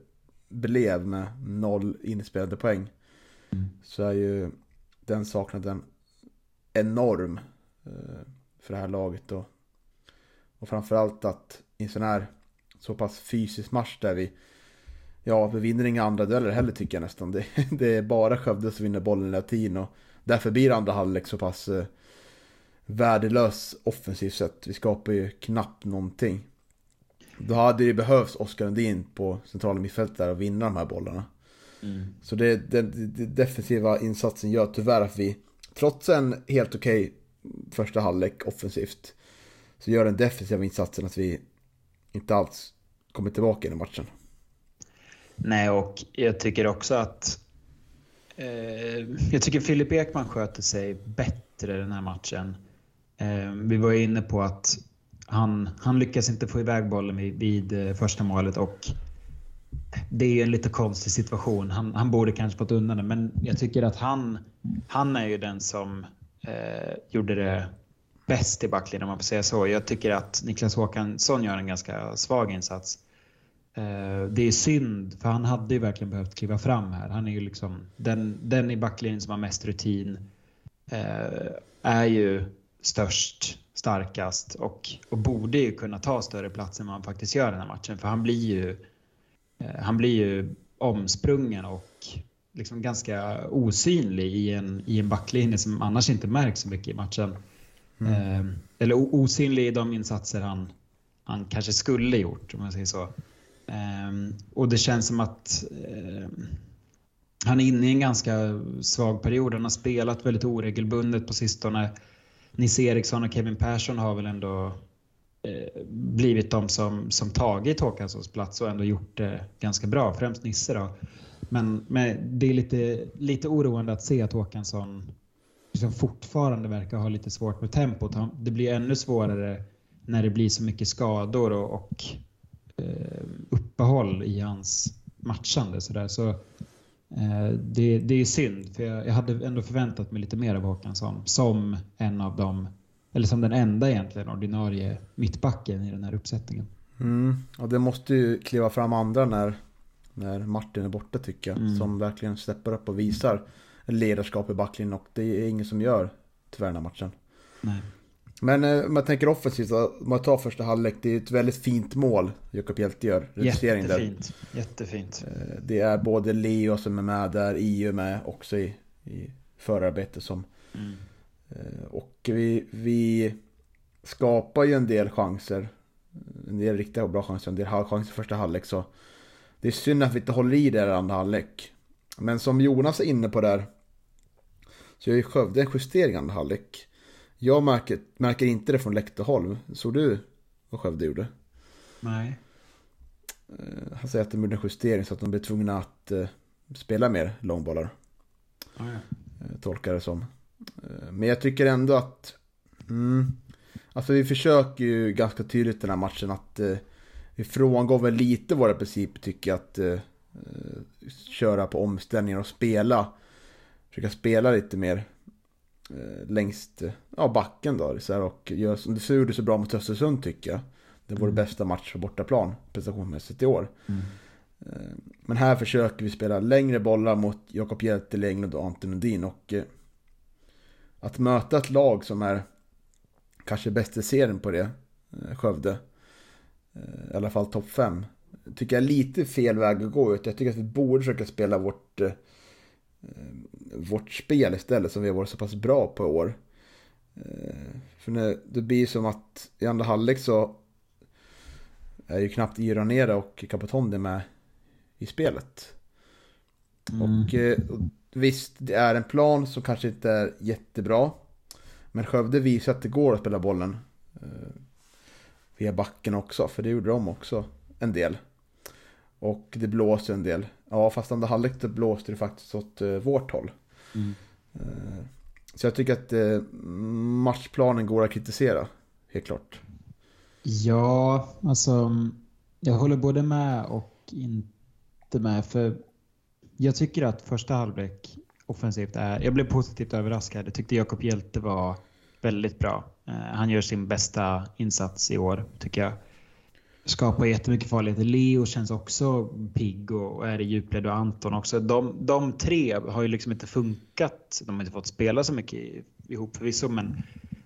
blev med noll inspelade poäng. Så är ju den saknaden enorm för det här laget. Och, och framförallt att i en sån här så pass fysisk match där vi ja, vi vinner inga andra dueller heller tycker jag nästan. Det, det är bara Skövde som vinner bollen hela tiden och därför blir andra halvlek så pass eh, värdelös offensivt sett. Vi skapar ju knappt någonting. Då hade det behövts Oskar Lundin på centrala mittfältet där och vinna de här bollarna. Mm. Så det, det, det defensiva insatsen gör tyvärr att vi, trots en helt okej första halvlek offensivt, så gör den defensiva insatsen att vi inte alls kommer tillbaka i den matchen. Nej, och jag tycker också att eh, jag tycker Filip Ekman sköter sig bättre den här matchen. Eh, vi var ju inne på att han, han lyckas inte få iväg bollen vid, vid eh, första målet och det är ju en lite konstig situation. Han, han borde kanske fått undan det, men jag tycker att han, han är ju den som eh, gjorde det bäst i backlinjen om man får säga så. Jag tycker att Niklas Håkansson gör en ganska svag insats. Eh, det är synd, för han hade ju verkligen behövt kliva fram här. Han är ju liksom den, den i backlinjen som har mest rutin. Eh, är ju störst, starkast och, och borde ju kunna ta större plats än vad han faktiskt gör den här matchen. För han blir ju, eh, han blir ju omsprungen och liksom ganska osynlig i en, i en backlinje som annars inte märks så mycket i matchen. Eh, eller osynlig i de insatser han, han kanske skulle gjort om man säger så. Ehm, och det känns som att eh, han är inne i en ganska svag period. Han har spelat väldigt oregelbundet på sistone. Nisse Eriksson och Kevin Persson har väl ändå eh, blivit de som, som tagit Håkanssons plats och ändå gjort det ganska bra. Främst Nisse då. Men, men det är lite, lite oroande att se att Håkansson liksom fortfarande verkar ha lite svårt med tempot. Det blir ännu svårare när det blir så mycket skador och, och uppehåll i hans matchande. Så, där. så eh, det, det är synd, för jag, jag hade ändå förväntat mig lite mer av Håkansson som en av dem, eller som den enda egentligen ordinarie mittbacken i den här uppsättningen. Mm. Och det måste ju kliva fram andra när, när Martin är borta tycker jag. Mm. Som verkligen steppar upp och visar ledarskap i backlinjen och det är ingen som gör tyvärr den här matchen. Nej. Men eh, man tänker offensivt, om man tar första halvlek, det är ett väldigt fint mål Jakob Hjelte gör. Reducering där. Jättefint. Jättefint. Eh, Det är både Leo som är med där, EU med också i, i förarbete som Mm. Eh, Och vi, vi skapar ju en del chanser. En del riktiga och bra chanser, en del halvchanser första halvlek. Så det är synd att vi inte håller i det i andra halvlek. Men som Jonas är inne på där. Så gör ju Skövde en justering i andra halvlek. Jag märker, märker inte det från läktarhåll. Såg du vad Skövde gjorde? Nej. Eh, Han säger att de gjorde en justering så att de blev tvungna att eh, spela mer långbollar. Ah, ja. eh, tolkar det som. Men jag tycker ändå att... Mm, alltså vi försöker ju ganska tydligt den här matchen att eh, vi frångår väl lite våra principer tycker jag att eh, köra på omställningar och spela. Försöka spela lite mer längst eh, ja, backen då. Så här, och gör, det ser ut så bra mot Östersund tycker jag. Det var Mm. bästa match på bortaplan prestationsmässigt i år. Mm. Eh, Men här försöker vi spela längre bollar mot Jakob Hjelte, Englund och Anton Lundin. Och eh, att möta ett lag som är kanske bäst i serien på det, eh, Skövde, eh, i alla fall topp 5, tycker jag är lite fel väg att gå ut. Jag tycker att vi borde försöka spela vårt, eh, eh, vårt spel istället som vi har varit så pass bra på i år. Eh, För när det blir som att i andra halvlek så är ju knappt Iranera och Capotonde med i spelet. Mm. Och, eh, och visst, det är en plan som kanske inte är jättebra. Men Skövde visar att det går att spela bollen eh, via backen också, för det gjorde de också en del. Och det blåser en del. Ja, fast andra halvlek då blåste det faktiskt åt eh, vårt håll. Mm. Eh, så jag tycker att eh, matchplanen går att kritisera, helt klart. Ja, alltså jag håller både med och inte med. För jag tycker att första halvlek offensivt är... Jag blev positivt överraskad. Jag tyckte Jakob Hjelte var väldigt bra. Han gör sin bästa insats i år, tycker jag. Skapar jättemycket farligheter. Leo känns också pigg och, är i djupled och Anton också. De, de tre har ju liksom inte funkat. De har inte fått spela så mycket ihop förvisso, men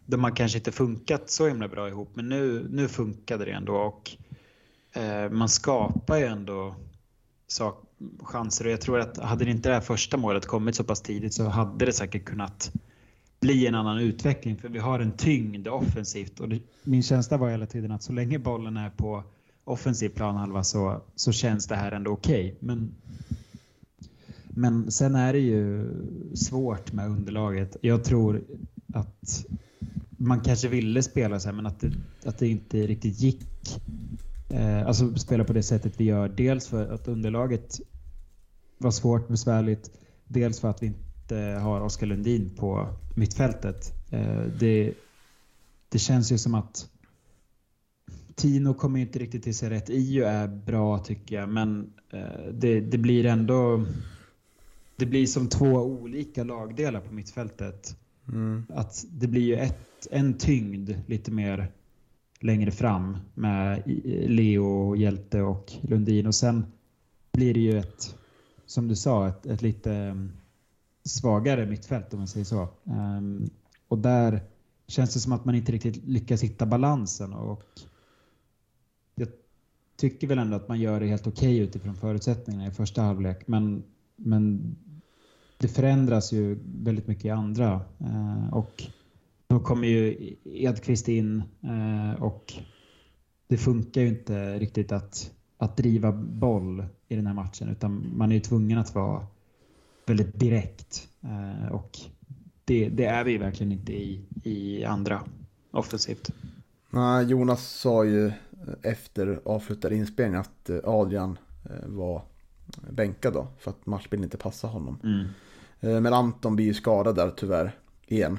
de har kanske inte funkat så himla bra ihop. Men nu, nu funkade det ändå och eh, man skapar ju ändå sak, chanser och jag tror att hade det inte det här första målet kommit så pass tidigt så hade det säkert kunnat bli en annan utveckling för vi har en tyngd offensivt och det, min känsla var hela tiden att så länge bollen är på offensiv planhalva så, så känns det här ändå okej. Okay. Men, men sen är det ju svårt med underlaget. Jag tror att man kanske ville spela så här men att det, att det inte riktigt gick. Eh, alltså spela på det sättet vi gör. Dels för att underlaget var svårt, besvärligt. Dels för att vi inte har Oskar Lundin på mittfältet. Eh, det, det känns ju som att Tino kommer inte riktigt till sig rätt. Io är bra tycker jag, men eh, det, det blir ändå... Det blir som två olika lagdelar på mittfältet. Mm. Att det blir ju ett, en tyngd lite mer längre fram med Leo, Hjälte och Lundin. Och sen blir det ju ett, som du sa, ett, ett lite svagare mittfält om man säger så. Um, och där känns det som att man inte riktigt lyckas hitta balansen. Och jag tycker väl ändå att man gör det helt okej okay utifrån förutsättningarna i första halvlek. Men, men det förändras ju väldigt mycket i andra. Uh, och då kommer ju Edqvist in uh, och det funkar ju inte riktigt att, att driva boll i den här matchen utan man är ju tvungen att vara väldigt direkt. Uh, och det, det, är vi verkligen inte i, i andra offensivt. Nej, Jonas sa ju efter avslutad inspelning att eh, Adrian eh, var bänkad då för att matchbilden inte passade honom. Mm. Eh, men Anton blir ju skadad där tyvärr igen.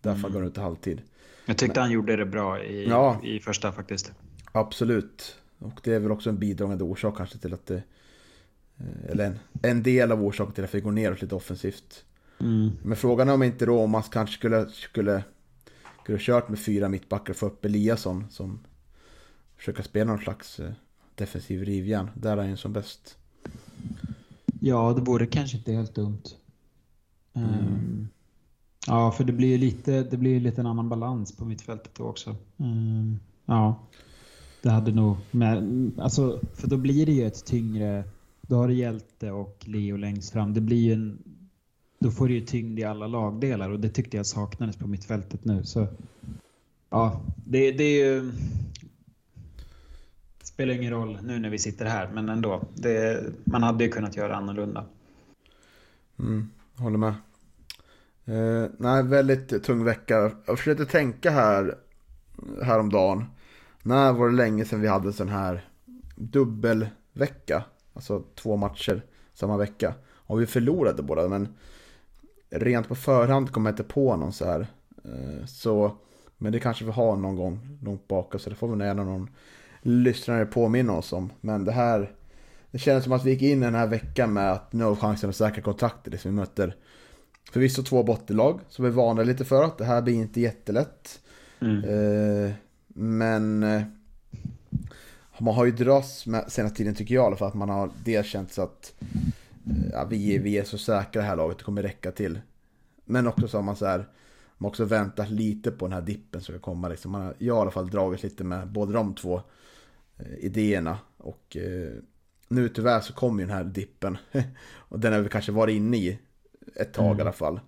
Därför mm. går han ut i halvtid. Jag tyckte Men, han gjorde det bra i, ja, i första faktiskt. Absolut. Och det är väl också en bidragande orsak kanske till att det... Eller en, en del av orsaken till att vi går ner lite offensivt. Mm. Men frågan är om inte Romas kanske skulle, skulle, skulle kört med fyra mittbackar och få upp Eliasson som försöka spela någon slags eh, defensiv rivjärn. Där är han som bäst. Ja, det vore kanske inte helt dumt. Mm. Um, ja, för det blir ju lite, det blir lite en annan balans på mittfältet då också. Um, ja, det hade nog med, alltså, för då blir det ju ett tyngre, då har du Hjälte och Leo längst fram. Det blir ju en, då får du ju tyngd i alla lagdelar och det tyckte jag saknades på mittfältet nu. Så ja, det, det är ju spelar ingen roll nu när vi sitter här, men ändå. Det, man hade ju kunnat göra annorlunda. Mm, håller med. Eh, nej, väldigt tung vecka. Jag försökte tänka här häromdagen. När var det länge sedan vi hade en sån här dubbelvecka? Alltså två matcher samma vecka. Och vi förlorade båda, men rent på förhand kom jag inte på någon så här. Eh, så, men det kanske vi har någon gång långt bak så det får vi gärna någon lyssnare påminna oss om. Men det här, det kändes som att vi gick in den här veckan med att nu har chansen att säkra kontraktet. Liksom vi möter förvisso två bottenlag som vi varnade lite för att det här blir inte jättelätt. Mm. Eh, men eh, man har ju dras med senaste tiden tycker jag för att man har dels känt så att ja, vi, vi är så säkra det här laget, det kommer räcka till. Men också så har man så här, man har också väntat lite på den här dippen som ska komma. Liksom. Man har, jag har i alla fall dragit lite med både de två Eh, idéerna. Och eh, nu tyvärr så kommer ju den här dippen. och den har vi kanske varit inne i ett tag mm. i alla fall.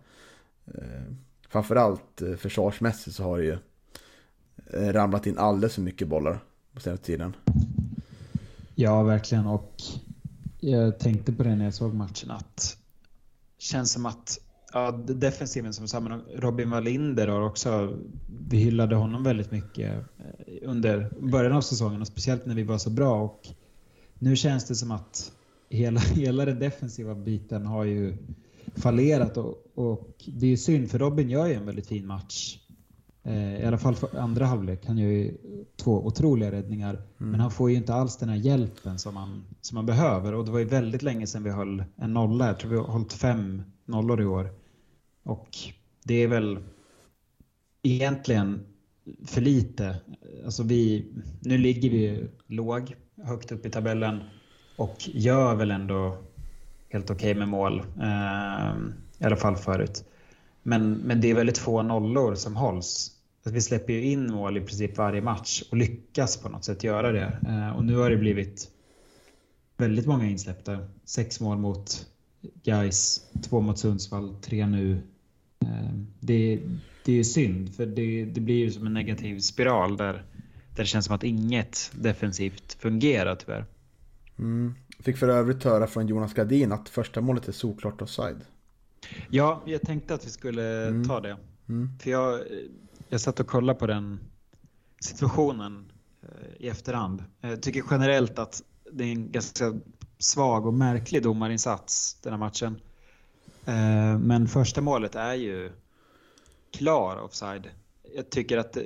Eh, framförallt försvarsmässigt så har det ju ramlat in alldeles för mycket bollar på senaste tiden. Ja, verkligen. Och jag tänkte på det när jag såg matchen att känns som att Ja, defensiven som samman men Robin Wallinder har också, vi hyllade honom väldigt mycket eh, under början av säsongen och speciellt när vi var så bra. Och nu känns det som att hela, hela den defensiva biten har ju fallerat och, och det är ju synd för Robin gör ju en väldigt fin match. Eh, I alla fall för andra halvlek. Han gör ju två otroliga räddningar. Mm. Men han får ju inte alls den här hjälpen som han, som han behöver. Och det var ju väldigt länge sedan vi höll en nolla. Jag tror vi har hållit fem nollor i år. Och det är väl egentligen för lite. Alltså vi, nu ligger vi låg, högt upp i tabellen och gör väl ändå helt okej okay med mål. Eh, I alla fall förut. Men, men det är väldigt få nollor som hålls. Att vi släpper ju in mål i princip varje match och lyckas på något sätt göra det. Eh, och nu har det blivit väldigt många insläppta. Sex mål mot Gais, två mot Sundsvall, tre nu. Eh, det, det är synd, för det, det blir ju som en negativ spiral där, där det känns som att inget defensivt fungerar tyvärr. Mm. Fick för övrigt höra från Jonas Gardin att första målet är såklart offside. Ja, jag tänkte att vi skulle Mm. ta det. Mm. För jag, jag satt och kollade på den situationen eh, i efterhand. Eh, jag tycker generellt att det är en ganska svag och märklig domarinsats den här matchen. Eh, men första målet är ju klar offside. Jag tycker att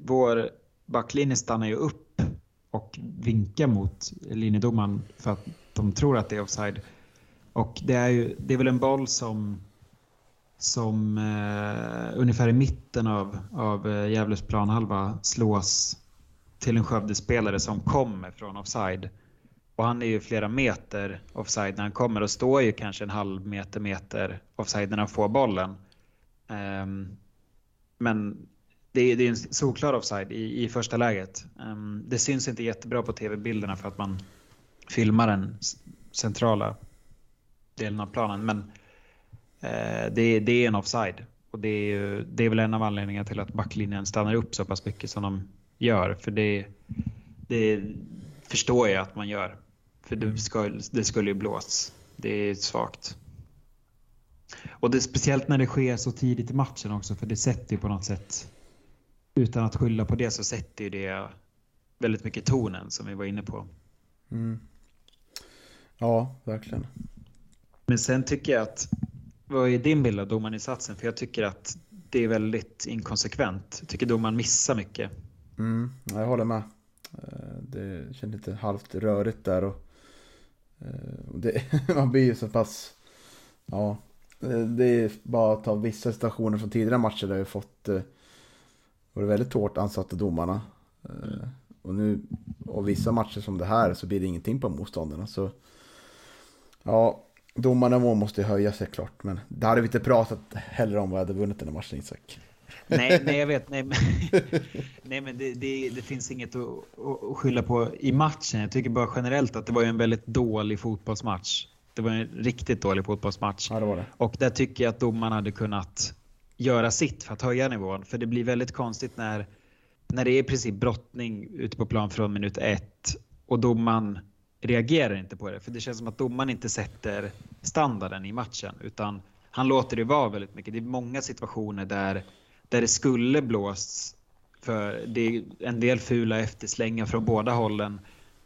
vår backlinje stannar ju upp och vinkar mot linjedomaren för att de tror att det är offside. Och det är ju det är väl en boll som som eh, ungefär i mitten av, av eh, Gävles planhalva slås till en Skövdespelare som kommer från offside. Och han är ju flera meter offside när han kommer och står ju kanske en halv meter, meter offside när han får bollen. Um, men det är, det är en solklar offside i, i första läget. Um, det syns inte jättebra på tv-bilderna för att man filmar den centrala delen av planen. Men det, det är en offside. Och det är, det är väl en av anledningarna till att backlinjen stannar upp så pass mycket som de gör. För det, det förstår jag att man gör. För det, ska, det skulle ju blåsts. Det är svagt. Och det är speciellt när det sker så tidigt i matchen också. För det sätter ju på något sätt, utan att skylla på det, så sätter ju det väldigt mycket tonen som vi var inne på. Mm. Ja, verkligen. Men sen tycker jag att, vad är din bild av domarinsatsen? För jag tycker att det är väldigt inkonsekvent. Jag tycker domaren missar mycket. Mm, jag håller med. Eh, det känns lite halvt rörigt där och eh, och det, man blir ju så pass, ja, eh, det är bara att ta vissa situationer från tidigare matcher där vi fått, varit väldigt hårt ansatta domarna. Mm. Och nu, och vissa matcher som det här så blir det ingenting på motståndarna. Så, ja, domarnivån måste ju höja sig klart. Men det hade vi inte pratat heller om vad jag hade vunnit den här matchen Isak. Nej, nej jag vet. Nej, men, nej, men det, det, det finns inget att, att skylla på i matchen. Jag tycker bara generellt att det var en väldigt dålig fotbollsmatch. Det var en riktigt dålig fotbollsmatch. Ja, det var det. Och där tycker jag att domarna hade kunnat göra sitt för att höja nivån. För det blir väldigt konstigt när, när det är i princip brottning ute på plan från minut ett och domaren reagerar inte på det. För det känns som att domaren inte sätter standarden i matchen utan han låter det vara väldigt mycket. Det är många situationer där, där det skulle blåsts för det är en del fula efterslängar från båda hållen.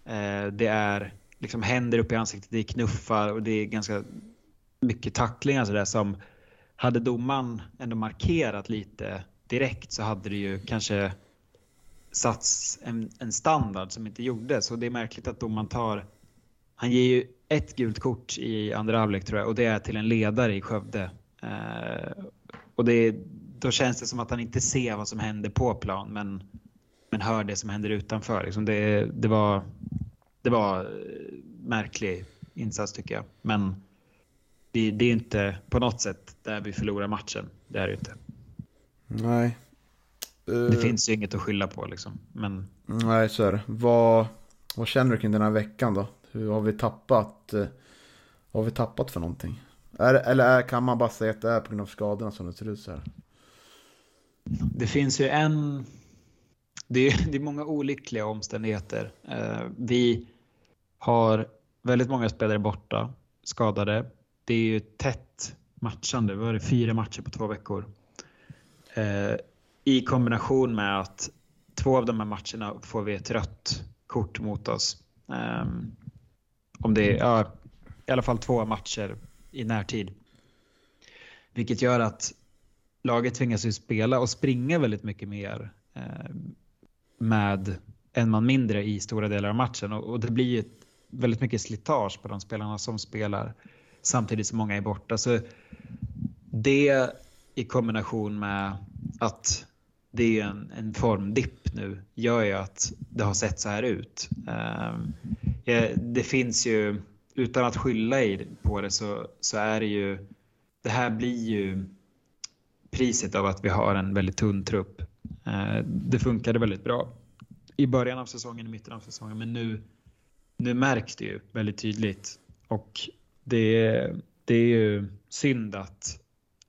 Eh, det är liksom händer upp i ansiktet, det är knuffar och det är ganska mycket tacklingar sådär som hade domaren ändå markerat lite direkt så hade det ju kanske satts en, en standard som inte gjordes. Och det är märkligt att domaren tar... Han ger ju ett gult kort i andra halvlek tror jag och det är till en ledare i Skövde. Eh, och det, då känns det som att han inte ser vad som händer på plan men, men hör det som händer utanför. Liksom det, det var, det var eh, märklig insats tycker jag. Men det, det är inte på något sätt där vi förlorar matchen. Det är det ju inte. Nej. Det Eh, finns ju inget att skylla på liksom. Men Nej, så är det. Vad, vad känner du kring den här veckan då? Hur har vi tappat? eh, Vad har vi tappat för någonting? Är, eller är, kan man bara säga att det är på grund av skadorna som det ser ut så här? det finns ju en... Det är, det är många olyckliga omständigheter. Eh, vi har väldigt många spelare borta, skadade. Det är ju tätt matchande. Vi har fyra matcher på två veckor. I kombination med att två av de här matcherna får vi ett rött kort mot oss. Um, om det är, ja, i alla fall två matcher i närtid. Vilket gör att laget tvingas ju spela och springa väldigt mycket mer eh, med en man mindre i stora delar av matchen och, och det blir ju väldigt mycket slitage på de spelarna som spelar samtidigt som många är borta. Så det i kombination med att det är en, en formdipp nu gör ju att det har sett så här ut. Eh, det finns ju, utan att skylla på det så, så är det ju, det här blir ju priset av att vi har en väldigt tunn trupp. Eh, det funkade väldigt bra i början av säsongen, i mitten av säsongen, men nu, nu märks det ju väldigt tydligt. Och det, det är ju synd att,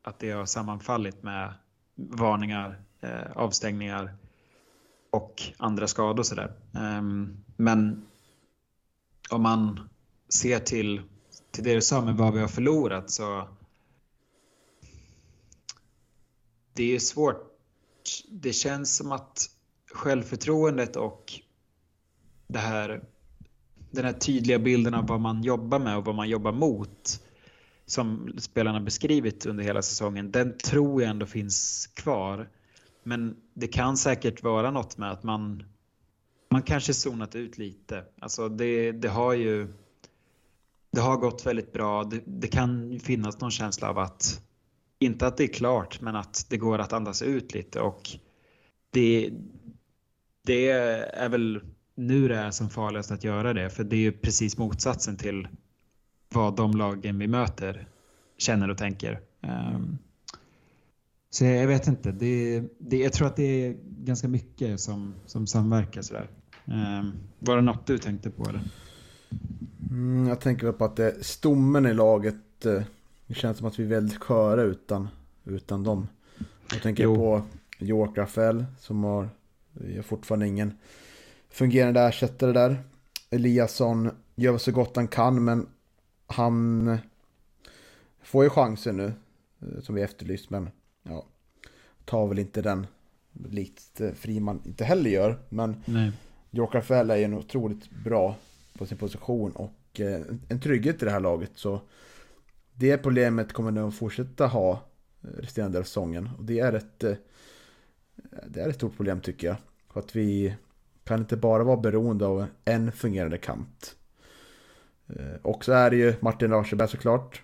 att det har sammanfallit med varningar, eh, avstängningar och andra skador. Sådär. Um, men om man ser till, till det du sa med vad vi har förlorat så det är svårt. Det känns som att självförtroendet och det här, den här tydliga bilden av vad man jobbar med och vad man jobbar mot som spelarna beskrivit under hela säsongen, den tror jag ändå finns kvar. Men det kan säkert vara något med att man, man kanske zonat ut lite. Alltså det, det har ju det har gått väldigt bra. Det, det kan finnas någon känsla av att, inte att det är klart, men att det går att andas ut lite och det, det är väl nu det är som farligast att göra det, för det är ju precis motsatsen till vad de lagen vi möter känner och tänker. Um, så jag vet inte. Det, det, jag tror att det är ganska mycket som, som samverkar sådär. Um, var det något du tänkte på eller? Mm, jag tänker på att det stommen i laget. Eh, det känns som att vi är väldigt sköra utan, utan dem. Jag tänker jo. på York Rafael som har, har fortfarande ingen fungerande ersättare där. Eliasson gör så gott han kan men han får ju chansen nu eh, som vi efterlyst men ja, tar väl inte den likt eh, Friman inte heller gör. Men Nej. York Rafael är ju otroligt bra på sin position och eh, en trygghet i det här laget. Så det problemet kommer nog fortsätta ha resterande av säsongen. Och det är ett, det är ett stort problem tycker jag. För att vi kan inte bara vara beroende av en fungerande kant. Och så är det ju Martin Larsberg såklart.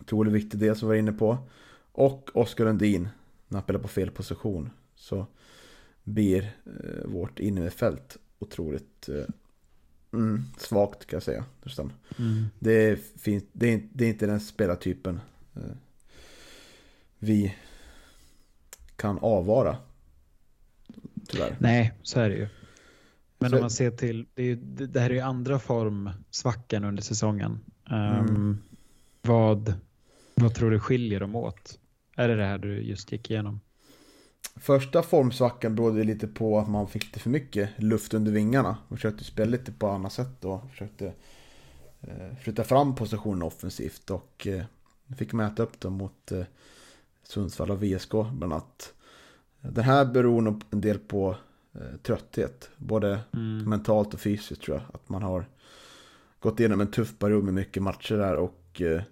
Otroligt viktig del som vi var inne på. Och Oskar Lundin, när han spelar på fel position. Så blir eh, vårt innerfält otroligt eh, mm, svagt kan jag säga. Mm. Det, är fint, det, är, det är inte den spelartypen eh, vi kan avvara. Tyvärr. Nej, så är det ju. Men så... om man ser till, det, är, det här är ju andra form svackan under säsongen. Um, mm. Vad vad tror du skiljer dem åt? Är det det här du just gick igenom? Första formsvackan berodde lite på att man fick lite för mycket luft under vingarna. Man försökte spela lite på annat sätt då. Försökte eh, flytta fram positionen offensivt och eh, fick mäta upp dem mot eh, Sundsvall och VSK bland annat. Den här beror nog en del på eh, trötthet. Både mm. mentalt och fysiskt tror jag. Att man har gått igenom en tuff period med mycket matcher där och eh,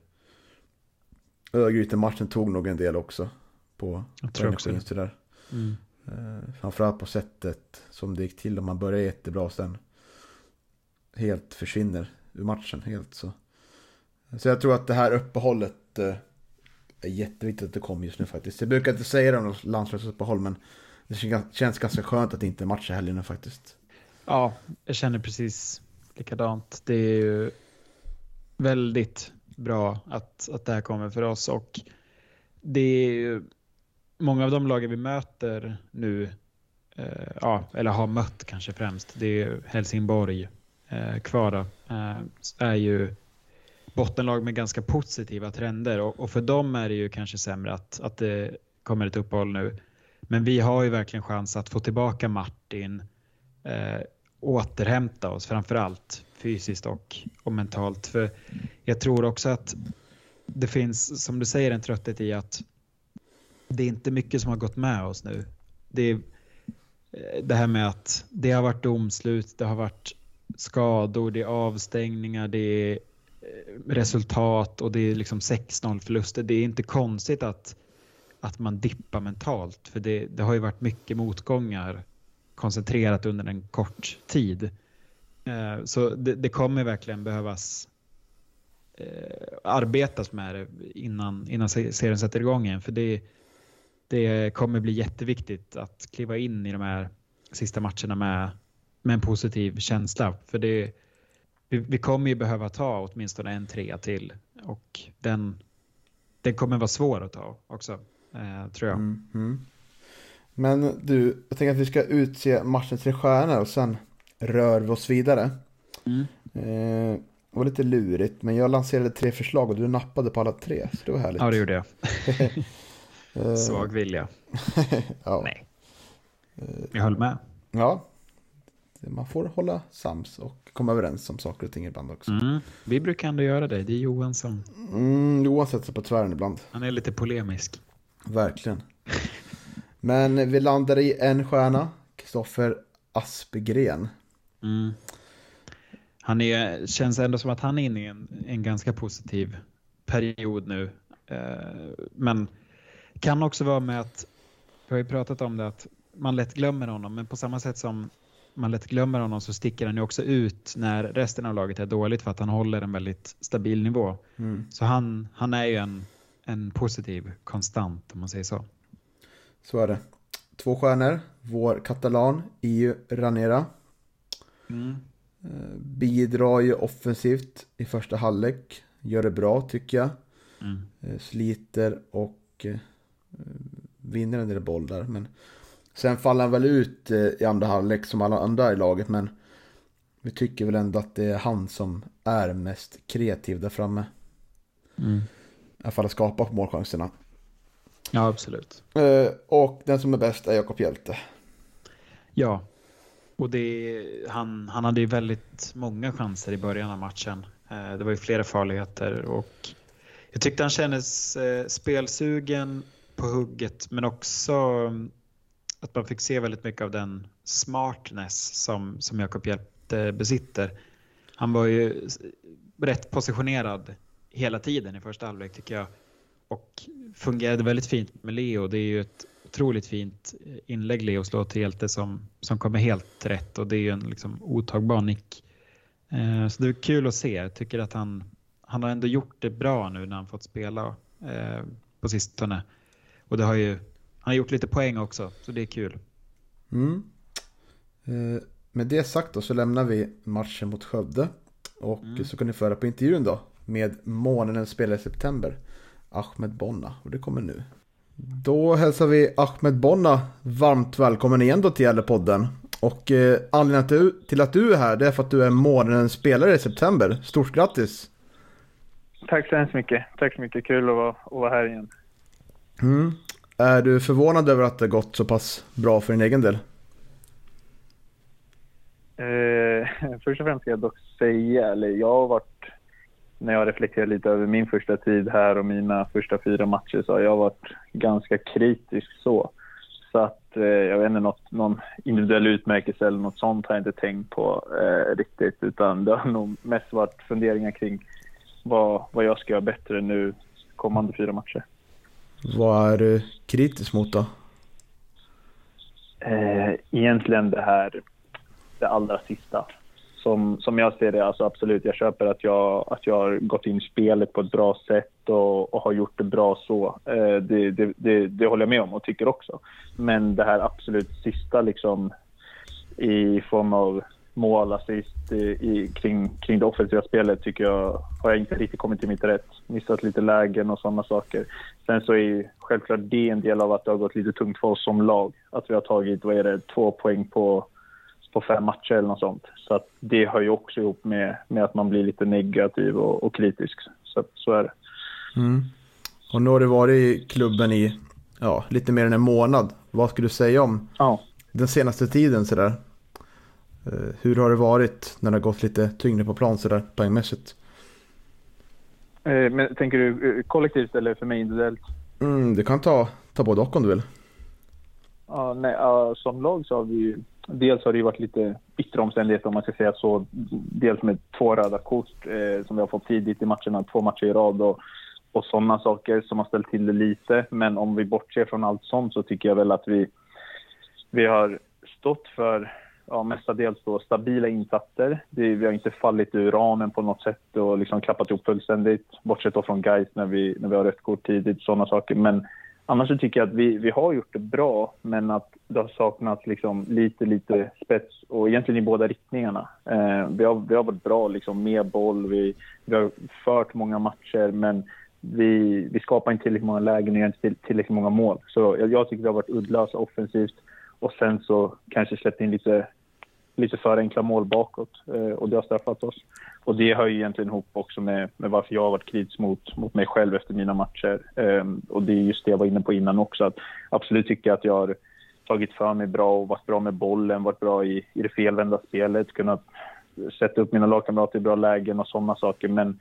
Örgryte-matchen tog nog en del också. På, jag tror också det. Mm. Uh, framförallt på sättet som det gick till. Om man börjar jättebra och sen helt försvinner ur matchen helt. Så, så jag tror att det här uppehållet uh, är jätteviktigt att det kommer just nu faktiskt. Jag brukar inte säga det om landslagsuppehåll men det känns ganska skönt att det inte är matcher heller nu faktiskt. Ja, jag känner precis likadant. Det är ju väldigt bra att, att det här kommer för oss. Och det är ju många av de lagen vi möter nu, eh, ja, eller har mött kanske främst, det är Helsingborg, eh, Kvara, eh, är ju bottenlag med ganska positiva trender och, och, för dem är det ju kanske sämre att, att det kommer ett uppehåll nu. Men vi har ju verkligen chans att få tillbaka Martin, eh, återhämta oss framför allt fysiskt och, och mentalt. För jag tror också att det finns, som du säger, en trötthet i att det är inte mycket som har gått med oss nu. Det, är, eh, det här med att det har varit domslut, det har varit skador, det är avstängningar, det är eh, resultat och det är liksom 6-0 förluster. Det är inte konstigt att, att man dippar mentalt för det, det har ju varit mycket motgångar koncentrerat under en kort tid. Eh, så det, det kommer verkligen behövas eh, arbetas med det innan, innan serien sätter igång igen. För det, det kommer bli jätteviktigt att kliva in i de här sista matcherna med, med en positiv känsla. För det, vi, vi kommer ju behöva ta åtminstone en trea till och den, den kommer vara svår att ta också, eh, tror jag. Mm, mm. Men du, jag tänker att vi ska utse matchens tre stjärnor och sen rör vi oss vidare. Mm. Eh, det var lite lurigt, men jag lanserade tre förslag och du nappade på alla tre, så det var härligt. Ja, det gjorde jag. Eh, Svag vilja. ja. Nej. Jag höll med. ja, man får hålla sams och komma överens om saker och ting ibland också. Mm. Vi brukar ändå göra det. Det är Johan som... Mm, Johan sätter sig på tvären ibland, Han är lite polemisk. verkligen. Men vi landade i en stjärna, Kristoffer Aspegren. Mm. Han är, känns ändå som att han är inne i en, en ganska positiv period nu. Eh, men kan också vara med att, vi har ju pratat om det, att man lätt glömmer honom, men på samma sätt som man lätt glömmer honom så sticker han ju också ut när resten av laget är dåligt för att han håller en väldigt stabil nivå. Mm. Så han, han är ju en, en positiv konstant om man säger så. Så är det. Två stjärnor, vår katalan, EU Ranera. Eh, Bidrar ju offensivt i första halvlek. Gör det bra tycker jag. Mm. Eh, Sliter och eh, vinner en del boll där. Men sen faller han väl ut i andra halvlek som alla andra i laget. Men vi tycker väl ändå att det är han som är mest kreativ där framme. Mm. I alla fall att skapa målchanserna. Ja, absolut. Och den som är bäst är Jakob Hjelte. Ja, och det, han, han hade ju väldigt många chanser i början av matchen. Eh, det var ju flera farligheter och jag tyckte han kändes eh, spelsugen på hugget men också mm, att man fick se väldigt mycket av den smartness som, som Jakob Hjelte besitter. Han var ju rätt positionerad hela tiden i första halvlek tycker jag och fungerade väldigt fint med Leo. Det är ju ett otroligt fint inlägg Leo slår till Hjälte som, som kommer helt rätt och det är ju en liksom otagbar nick. Eh, så det är kul att se. Jag tycker att han, han har ändå gjort det bra nu när han fått spela eh, på sistone. Och det har ju, han har gjort lite poäng också, så det är kul. Mm. Eh, Med det sagt då så lämnar vi matchen mot Skövde. Och så kan ni föra på intervjun då. Med månadens spelare i september. Ahmed Bonna. Och det kommer nu. Då hälsar vi Ahmed Bonna varmt välkommen igen då till Gävlepodden. Och eh, anledningen till, att du- till att du är här det är för att du är månadens spelare i september. Stort grattis! Tack så hemskt mycket. Tack så mycket. Kul att vara, att vara här igen. Mm. Är du förvånad över att det gått så pass bra för din egen del? Eh, först och främst ska jag dock säga, eller jag har varit, när jag reflekterar lite över min första tid här och mina första fyra matcher så har jag varit ganska kritisk så. Så att eh, jag vet inte, något, någon individuell utmärkelse eller något sånt har jag inte tänkt på eh, riktigt utan det har nog mest varit funderingar kring vad, vad jag ska göra bättre nu kommande fyra matcher. Vad är du kritisk mot då? Eh, egentligen det här, det allra sista. Som, som jag ser det, alltså absolut, jag köper att jag, att jag har gått in i spelet på ett bra sätt och, och har gjort det bra så. Eh, det, det, det, det håller jag med om och tycker också. Men det här absolut sista liksom i form av mål, assist i, i, kring, kring det offensiva spelet tycker jag har jag inte riktigt kommit till mitt rätt. Missat lite lägen och sådana saker. Sen så är ju självklart det en del av att det har gått lite tungt för oss som lag. Att vi har tagit, vad är det, två poäng på, på fem matcher eller något sånt. Så det hör ju också ihop med, med att man blir lite negativ och, och kritisk. Så, så är det. Mm. Och nu har du varit i klubben i ja, lite mer än en månad. Vad skulle du säga om Ja. den senaste tiden sådär? Eh, Hur har det varit när det har gått lite tyngre på plan sådär poängmässigt? Eh, Men tänker du eh, kollektivt eller för mig individuellt? Mm, du kan ta, ta både och om du vill. Ja, nej, ja, som lag så har vi ju... Dels har det varit lite bittra omständigheter om man ska säga så. Dels med två röda kort eh, som vi har fått tidigt i matcherna, två matcher i rad och, och sådana saker som har ställt till det lite. Men om vi bortser från allt sånt så tycker jag väl att vi, vi har stått för ja, mestadels då stabila insatser. Det, vi har inte fallit ur ramen på något sätt och liksom klappat ihop fullständigt. Bortsett då från guys när vi, när vi har rött kort tidigt, sådana saker. Men annars så tycker jag att vi, vi har gjort det bra, men att det har saknats liksom lite, lite spets och egentligen i båda riktningarna. Eh, vi, har, vi har varit bra liksom med boll, vi, vi har fört många matcher, men vi, vi skapar inte tillräckligt många lägen och gör inte till, tillräckligt många mål. Så jag, jag tycker vi har varit uddlösa offensivt och sen så kanske släppt in lite lite för enkla mål bakåt eh, och det har straffat oss. Och det hör ju egentligen ihop också med, med varför jag har varit kritisk mot, mot mig själv efter mina matcher. Eh, och det är just det jag var inne på innan också, att absolut tycker jag att jag har tagit för mig bra och varit bra med bollen, varit bra i, i det felvända spelet, kunnat sätta upp mina lagkamrater i bra lägen och sådana saker. Men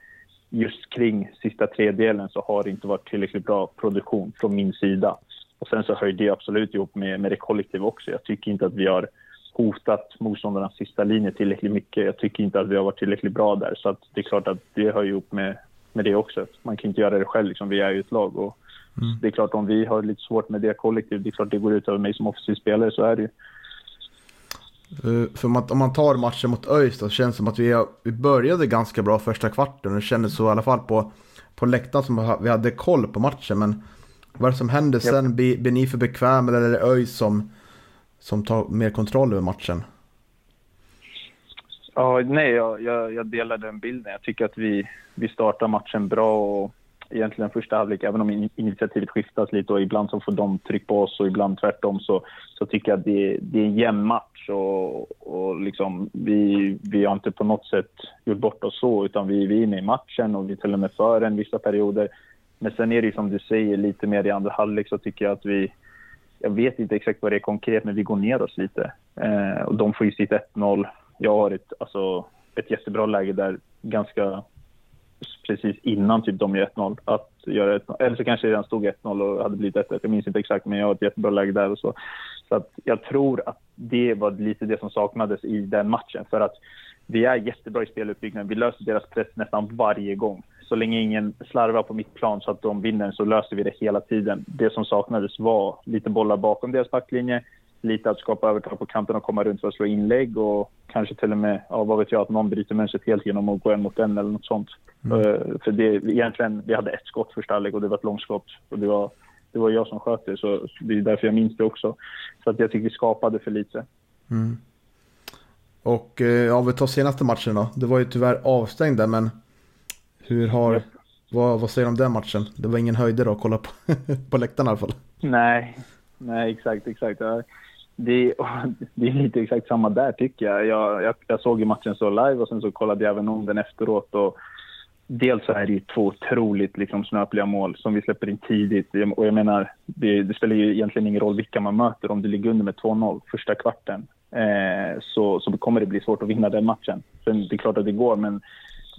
just kring sista tredjedelen så har det inte varit tillräckligt bra produktion från min sida. Och sen så höjde det absolut ihop med, med det kollektiva också. Jag tycker inte att vi har hotat motståndarnas sista linje tillräckligt mycket. Jag tycker inte att vi har varit tillräckligt bra där. Så det är klart att det hör ihop med, med det också. Man kan inte göra det själv, liksom. vi är ju ett lag. Och mm. Det är klart, om vi har lite svårt med det kollektivet, det är klart det går ut över mig som offensiv spelare, så är det ju. Uh, för om man, om man tar matchen mot ÖIS då, känns det som att vi, vi började ganska bra första kvarten. Det kändes så i alla fall på, på läktaren som vi hade koll på matchen. Men vad är det som händer sen? Blir, blir ni för bekväma eller är det ÖIS som, som tar mer kontroll över matchen? Ja, nej, jag, jag, jag delar den bilden. Jag tycker att vi, vi startar matchen bra och egentligen första halvlek, även om initiativet skiftas lite och ibland så får de tryck på oss och ibland tvärtom så, så tycker jag att det, det är en jämn match och, och liksom, vi, vi har inte på något sätt gjort bort oss så utan vi, vi är inne i matchen och vi är till och med för en vissa perioder. Men sen är det som du säger lite mer i andra halvlek så tycker jag att vi, jag vet inte exakt vad det är konkret men vi går ner oss lite. Eh, och de får ju sitt 1-0. Jag har ett, alltså, ett jättebra läge där ganska precis innan typ de gör 1-0. Att göra 1 Eller så kanske det redan stod 1-0 och hade blivit 1-1. Jag minns inte exakt, men jag har ett jättebra läge där och så. Så att jag tror att det var lite det som saknades i den matchen. För att vi är jättebra i speluppbyggnaden. Vi löser deras press nästan varje gång. Så länge ingen slarvar på mitt plan så att de vinner så löser vi det hela tiden. Det som saknades var lite bollar bakom deras backlinje lite att skapa övertag på kanten och komma runt för att slå inlägg och kanske till och med, ja, vad vet jag, att någon bryter mönstret helt genom att gå en mot en eller något sånt. Mm. Uh, för det, egentligen, vi hade ett skott första halvlek och det var ett långskott och det var, det var jag som sköt det så det är därför jag minns det också. Så att jag tycker vi skapade för lite. Mm. Och ja, om vi tar senaste matchen då. Det var ju tyvärr avstängd där men hur har, mm. vad, vad säger du om den matchen? Det var ingen höjdare att kolla på, på läktaren i alla fall. Nej, nej exakt, exakt det, det är lite exakt samma där tycker jag. Jag, jag. jag, såg ju matchen så live och sen så kollade jag även om den efteråt. Och dels så är det ju två otroligt liksom, snöpliga mål som vi släpper in tidigt. Och jag menar, det, det, spelar ju egentligen ingen roll vilka man möter. Om du ligger under med 2-0 första kvarten eh, så, så kommer det bli svårt att vinna den matchen. Sen det är klart att det går, men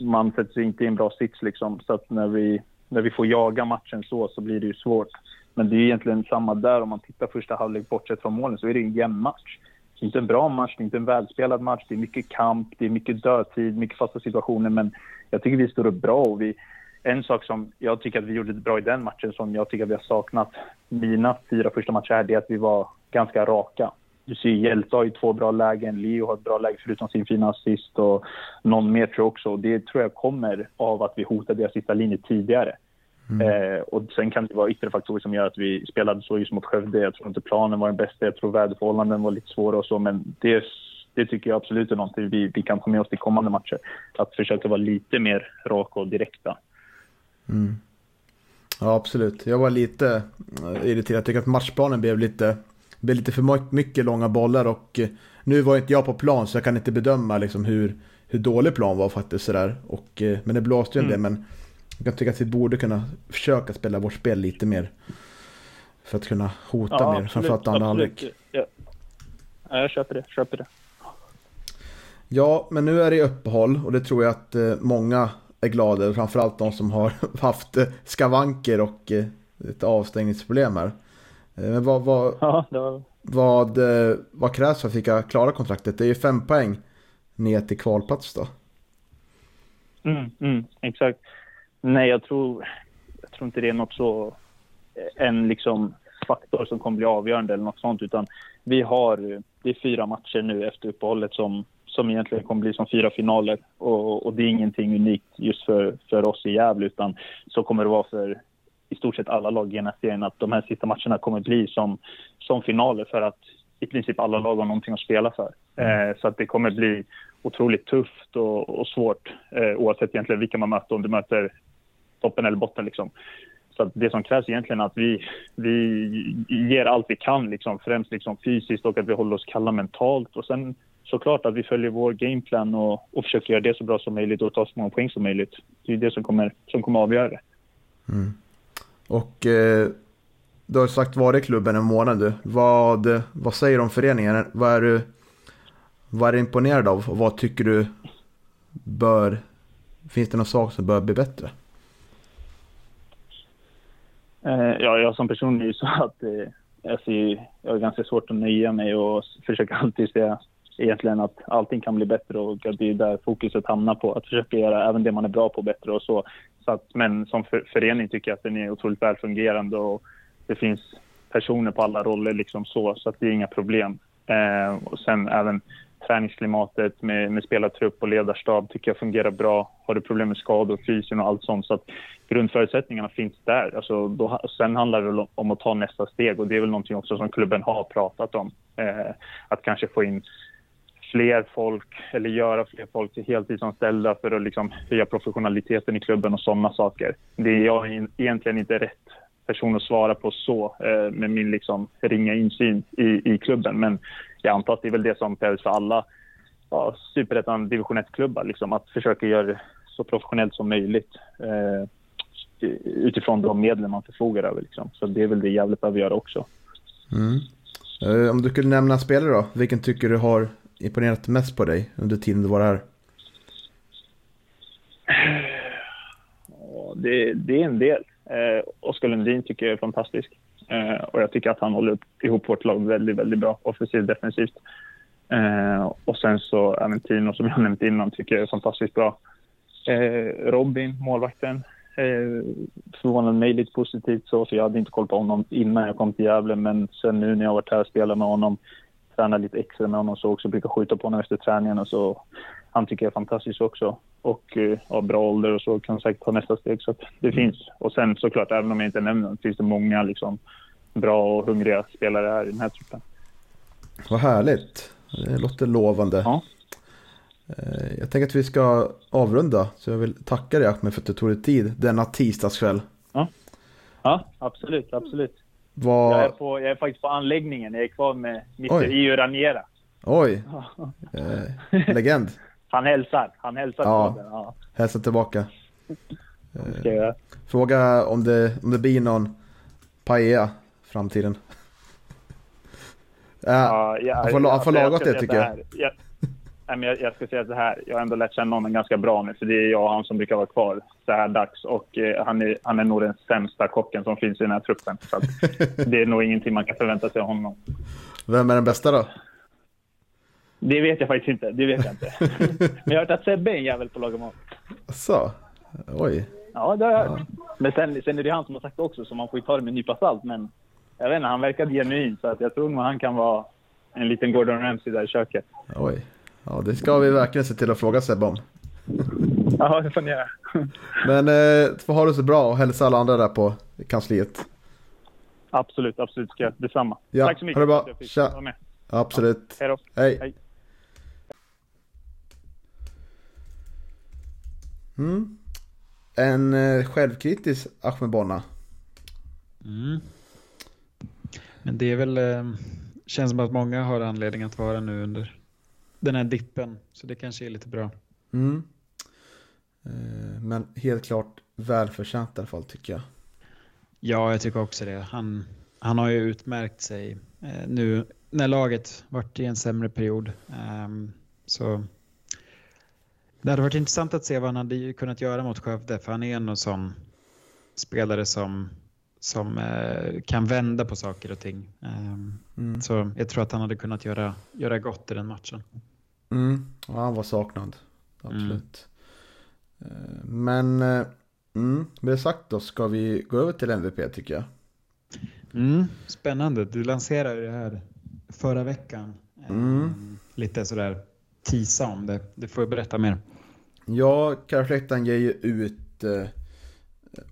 man sätter sig inte i en bra sits liksom. Så att när vi, när vi får jaga matchen så, så blir det ju svårt. Men det är egentligen samma där. Om man tittar första halvlek, bortsett från målen, så är det en jämn match. Det är inte en bra match, det är inte en välspelad match. Det är mycket kamp, det är mycket dödtid, mycket fasta situationer. Men jag tycker vi står upp bra. Och vi, en sak som jag tycker att vi gjorde bra i den matchen, som jag tycker att vi har saknat mina fyra första matcher är det att vi var ganska raka. Du ser Hjälte har ju två bra lägen, Leo har ett bra läge förutom sin fina assist och någon mer tror jag också. Och det tror jag kommer av att vi hotade deras sista linje tidigare. Mm. Eh, och sen kan det vara yttre faktorer som gör att vi spelade så just mot Skövde. Jag tror inte planen var den bästa. Jag tror väderförhållanden var lite svåra och så. Men det, det tycker jag absolut är någonting vi, vi kan ta med oss till kommande matcher. Att försöka vara lite mer raka och direkta. Mm. Ja, absolut. Jag var lite eh, irriterad. Jag tycker att matchplanen blev lite, blev lite för mycket långa bollar. Och eh, nu var inte jag på plan så jag kan inte bedöma liksom hur, hur dålig plan var faktiskt. Sådär. Och, eh, men det blåste ju en mm. del. Men jag tycker att vi borde kunna försöka spela vårt spel lite mer. För att kunna hota ja, mer, framförallt andra halvlek. Ja. ja, jag köper det, köper det. Ja, men nu är det uppehåll och det tror jag att eh, många är glada Framförallt de som har haft skavanker och ett avstängningsproblem här. Men vad, vad, ja, var... vad, vad krävs för att vi ska klara kontraktet? Det är ju fem poäng ner till kvalplats då. Mm, mm, exakt. Nej, jag tror, jag tror inte det är något så, en liksom faktor som kommer bli avgörande eller något sånt. Utan vi har, det är fyra matcher nu efter uppehållet som, som egentligen kommer bli som fyra finaler. Och, och det är ingenting unikt just för, för oss i Gävle utan så kommer det vara för i stort sett alla lag i här serien att de här sista matcherna kommer bli som, som finaler för att i princip alla lag har någonting att spela för. Eh, så att det kommer bli otroligt tufft och, och svårt eh, oavsett egentligen vilka man möter. Om du möter toppen eller botten. Liksom. Så att det som krävs egentligen är att vi, vi ger allt vi kan, liksom, främst liksom fysiskt och att vi håller oss kalla mentalt. Och sen såklart att vi följer vår gameplan och, och försöker göra det så bra som möjligt och ta så många poäng som möjligt. Det är det som kommer, som kommer avgöra det. Och eh, du har sagt varit i klubben en månad du. Vad, vad säger du om föreningen? Vad är du, vad är du imponerad av och vad tycker du bör, finns det någon sak som bör bli bättre? Eh, ja, jag som person är ju så att eh, jag, ser, jag har ganska svårt att nöja mig och försöker alltid se egentligen att allting kan bli bättre och att det är där fokuset hamnar på. Att försöka göra även det man är bra på bättre och så så men som för, förening tycker jag att den är otroligt väl fungerande och det finns personer på alla roller liksom så, så att det är inga problem. Eh, och sen även träningsklimatet med, med spelartrupp och ledarstab tycker jag fungerar bra. Har du problem med skador, fysen och allt sånt så att grundförutsättningarna finns där. Alltså, då, sen handlar det om- om att ta nästa steg och det är väl någonting också som klubben har pratat om. Eh, att kanske få in fler folk eller göra fler folk till heltidsanställda för att liksom höja professionaliteten i klubben och sådana saker. Det är jag egentligen inte rätt person att svara på så eh, med min liksom ringa insyn i, i klubben. Men jag antar att det är väl det som behövs för alla ja, superettan division 1-klubbar. Liksom, att försöka göra det så professionellt som möjligt eh, utifrån de medel man förfogar över. Liksom. Så det är väl det jävligt behöver göra också. Mm. Eh, om du skulle nämna en spelare då, vilken tycker du har imponerat mest på dig under tiden du var här? Det, det är en del. Eh, Oskar Lundin tycker jag är fantastisk. Eh, och jag tycker att han håller ihop vårt lag väldigt, väldigt bra, offensivt defensivt. Eh, och sen så även Tino som jag nämnt innan tycker jag är fantastiskt bra. Eh, Robin, målvakten, eh, förvånade mig lite positivt så, för jag hade inte koll på honom innan jag kom till Gävle, men sen nu när jag har varit här och spelat med honom, tränat lite extra med honom så också, brukar skjuta på honom efter träningarna så han tycker jag är fantastisk också. Och eh, har bra ålder och så kan säkert ta nästa steg. Så det finns. Och sen såklart, även om jag inte nämner finns det många liksom, bra och hungriga spelare här i den här truppen. Vad härligt. Det låter lovande. Ja. Eh, Jag tänker att vi ska avrunda. Så jag vill tacka dig Ahmed för att du tog dig tid denna tisdagskväll. Ja, absolut, absolut. Jag är, på, jag är faktiskt på anläggningen. Jag är kvar med Mr. Io Raniera. Oj, eh, legend. Han hälsar. Han hälsar Ja. på den. Ja, Hälsa tillbaka. göra. Fråga om det, om det blir någon paella framtiden. Äh, Ja, jag, han får han får jag laga ska det, tycker jag. Jag, men jag. Jag ska säga så här. Jag har ändå lärt känna honom ganska bra nu. För det är jag och han som brukar vara kvar så här dags. Och eh, han, är, han är nog den sämsta kocken som finns i den här truppen. Så det är nog ingenting man kan förvänta sig av honom. vem är den bästa då? Det vet jag faktiskt inte. Det vet jag inte. men jag har hört att Sebbe är en jävel på att laga mat. Så, oj. Ja, det har jag hört. Men sen, sen är det han som har sagt det också, så man får ju ta det med en nypa salt. Men jag vet inte, han verkar genuin. Så att jag tror nog han kan vara en liten Gordon Ramsay där i köket. Oj. Ja, det ska vi verkligen se till att fråga Sebbe om. Ja, det får ni göra. Men eh, ha det så bra och hälsa alla andra där på kansliet. Absolut, absolut. Ska jag. Detsamma. Ja, Tack så mycket ha det bra. jag fick Tja. med. Absolut. Hej då. Hej. Hej. Mm. En eh, självkritisk Ahmed Bonna. Mm. Men det är väl, eh, känns som att många har anledning att vara nu under den här dippen. Så det kanske är lite bra. Mm. Eh, men helt klart välförtjänt i alla fall tycker jag. Ja, jag tycker också det. Han, han har ju utmärkt sig eh, nu när laget varit i en sämre period. Ehm, så det hade varit intressant att se vad han hade kunnat göra mot Skövde, för han är en sån spelare som, som eh, kan vända på saker och ting. Ehm, Mm. Så jag tror att han hade kunnat göra, göra gott i den matchen. Mm. Ja, han var saknad. Absolut. Eh, Men eh, mm, med det sagt då ska vi gå över till MVP tycker jag. Mm, spännande. Du lanserade det här förra veckan. Mm. Ehm, Lite sådär tisa om det. Du får berätta mer. Ja, Karlsläktan ger ju ut eh,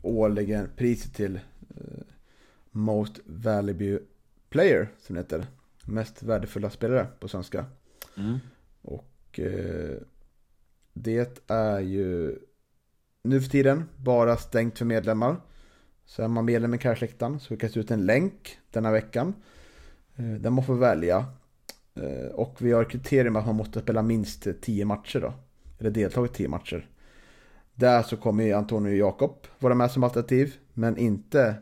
årligen priset till eh, Most Valuable Player, som det heter. Mest värdefulla spelare på svenska. Mm. Och eh, det är ju nu för tiden bara stängt för medlemmar. så är man medlem i Karlsläktaren så skickas ut en länk denna veckan. Eh, Där man får välja. Eh, Och vi har kriterium att man måste spela minst 10 matcher då. Eller deltagit i 10 matcher. Där så kommer ju Antonio Jakob vara med som alternativ. Men inte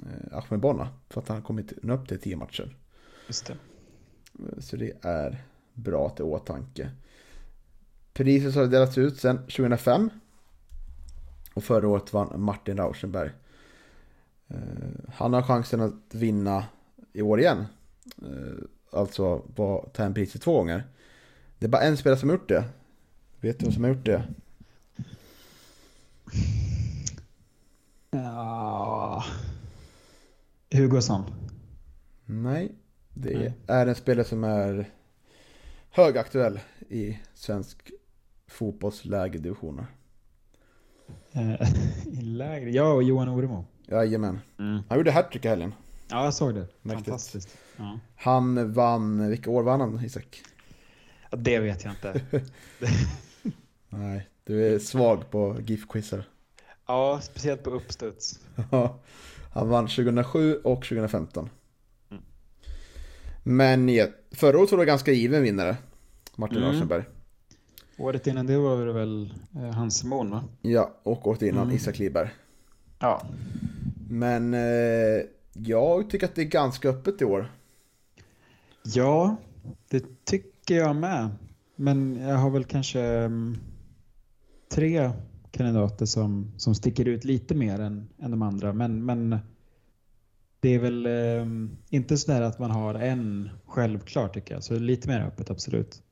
eh, Ahmed Bona. För att han har kommit upp till 10 matcher. Just det. Så det är bra det i åtanke. Priset har delats ut sedan 2005. Och förra året vann Martin Rauschenberg. Eh, Han har chansen att vinna i år igen. Eh, Alltså ta hem priset två gånger. Det är bara en spelare som har gjort det. Vet du vem som har gjort det? Ja. Hugosson. Nej, det Nej. är en spelare som är högaktuell i svensk fotbolls lägedivisioner. Eh, I lägre. Ja, och Johan Oremo. Jajamän. Mm. Han gjorde hattrick i helgen. Ja, jag såg det. Mäktigt. Fantastiskt. Ja. Han vann, vilka år vann han Isak? Ja, Det vet jag inte. Nej, du är svag på GIF-quizar. Ja, speciellt på uppstuds. han vann 2007 och 2015. Mm. Men förra året var det ganska given vinnare. Martin Mm. Larsenberg. Året innan det var det väl eh, Hans Simon va? Ja, och året innan Mm. Isak Liberg. Ja. Men eh, jag tycker att det är ganska öppet i år. Ja, det tycker jag med. Men jag har väl kanske mm, tre kandidater som, som sticker ut lite mer än, än de andra. Men, men det är väl eh, inte sådär att man har en självklar tycker jag. Så lite mer öppet, absolut.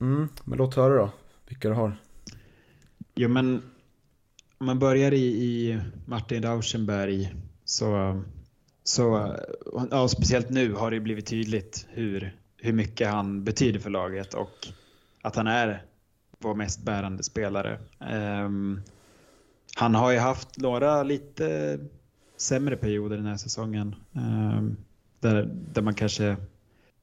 Mm, men låt höra då, vilka du har. Jo, men om man börjar i, i Martin Rauschenberg så, så ja, speciellt nu har det blivit tydligt hur, hur mycket han betyder för laget och att han är vår mest bärande spelare. Um, han har ju haft några lite sämre perioder den här säsongen Um, där, där man kanske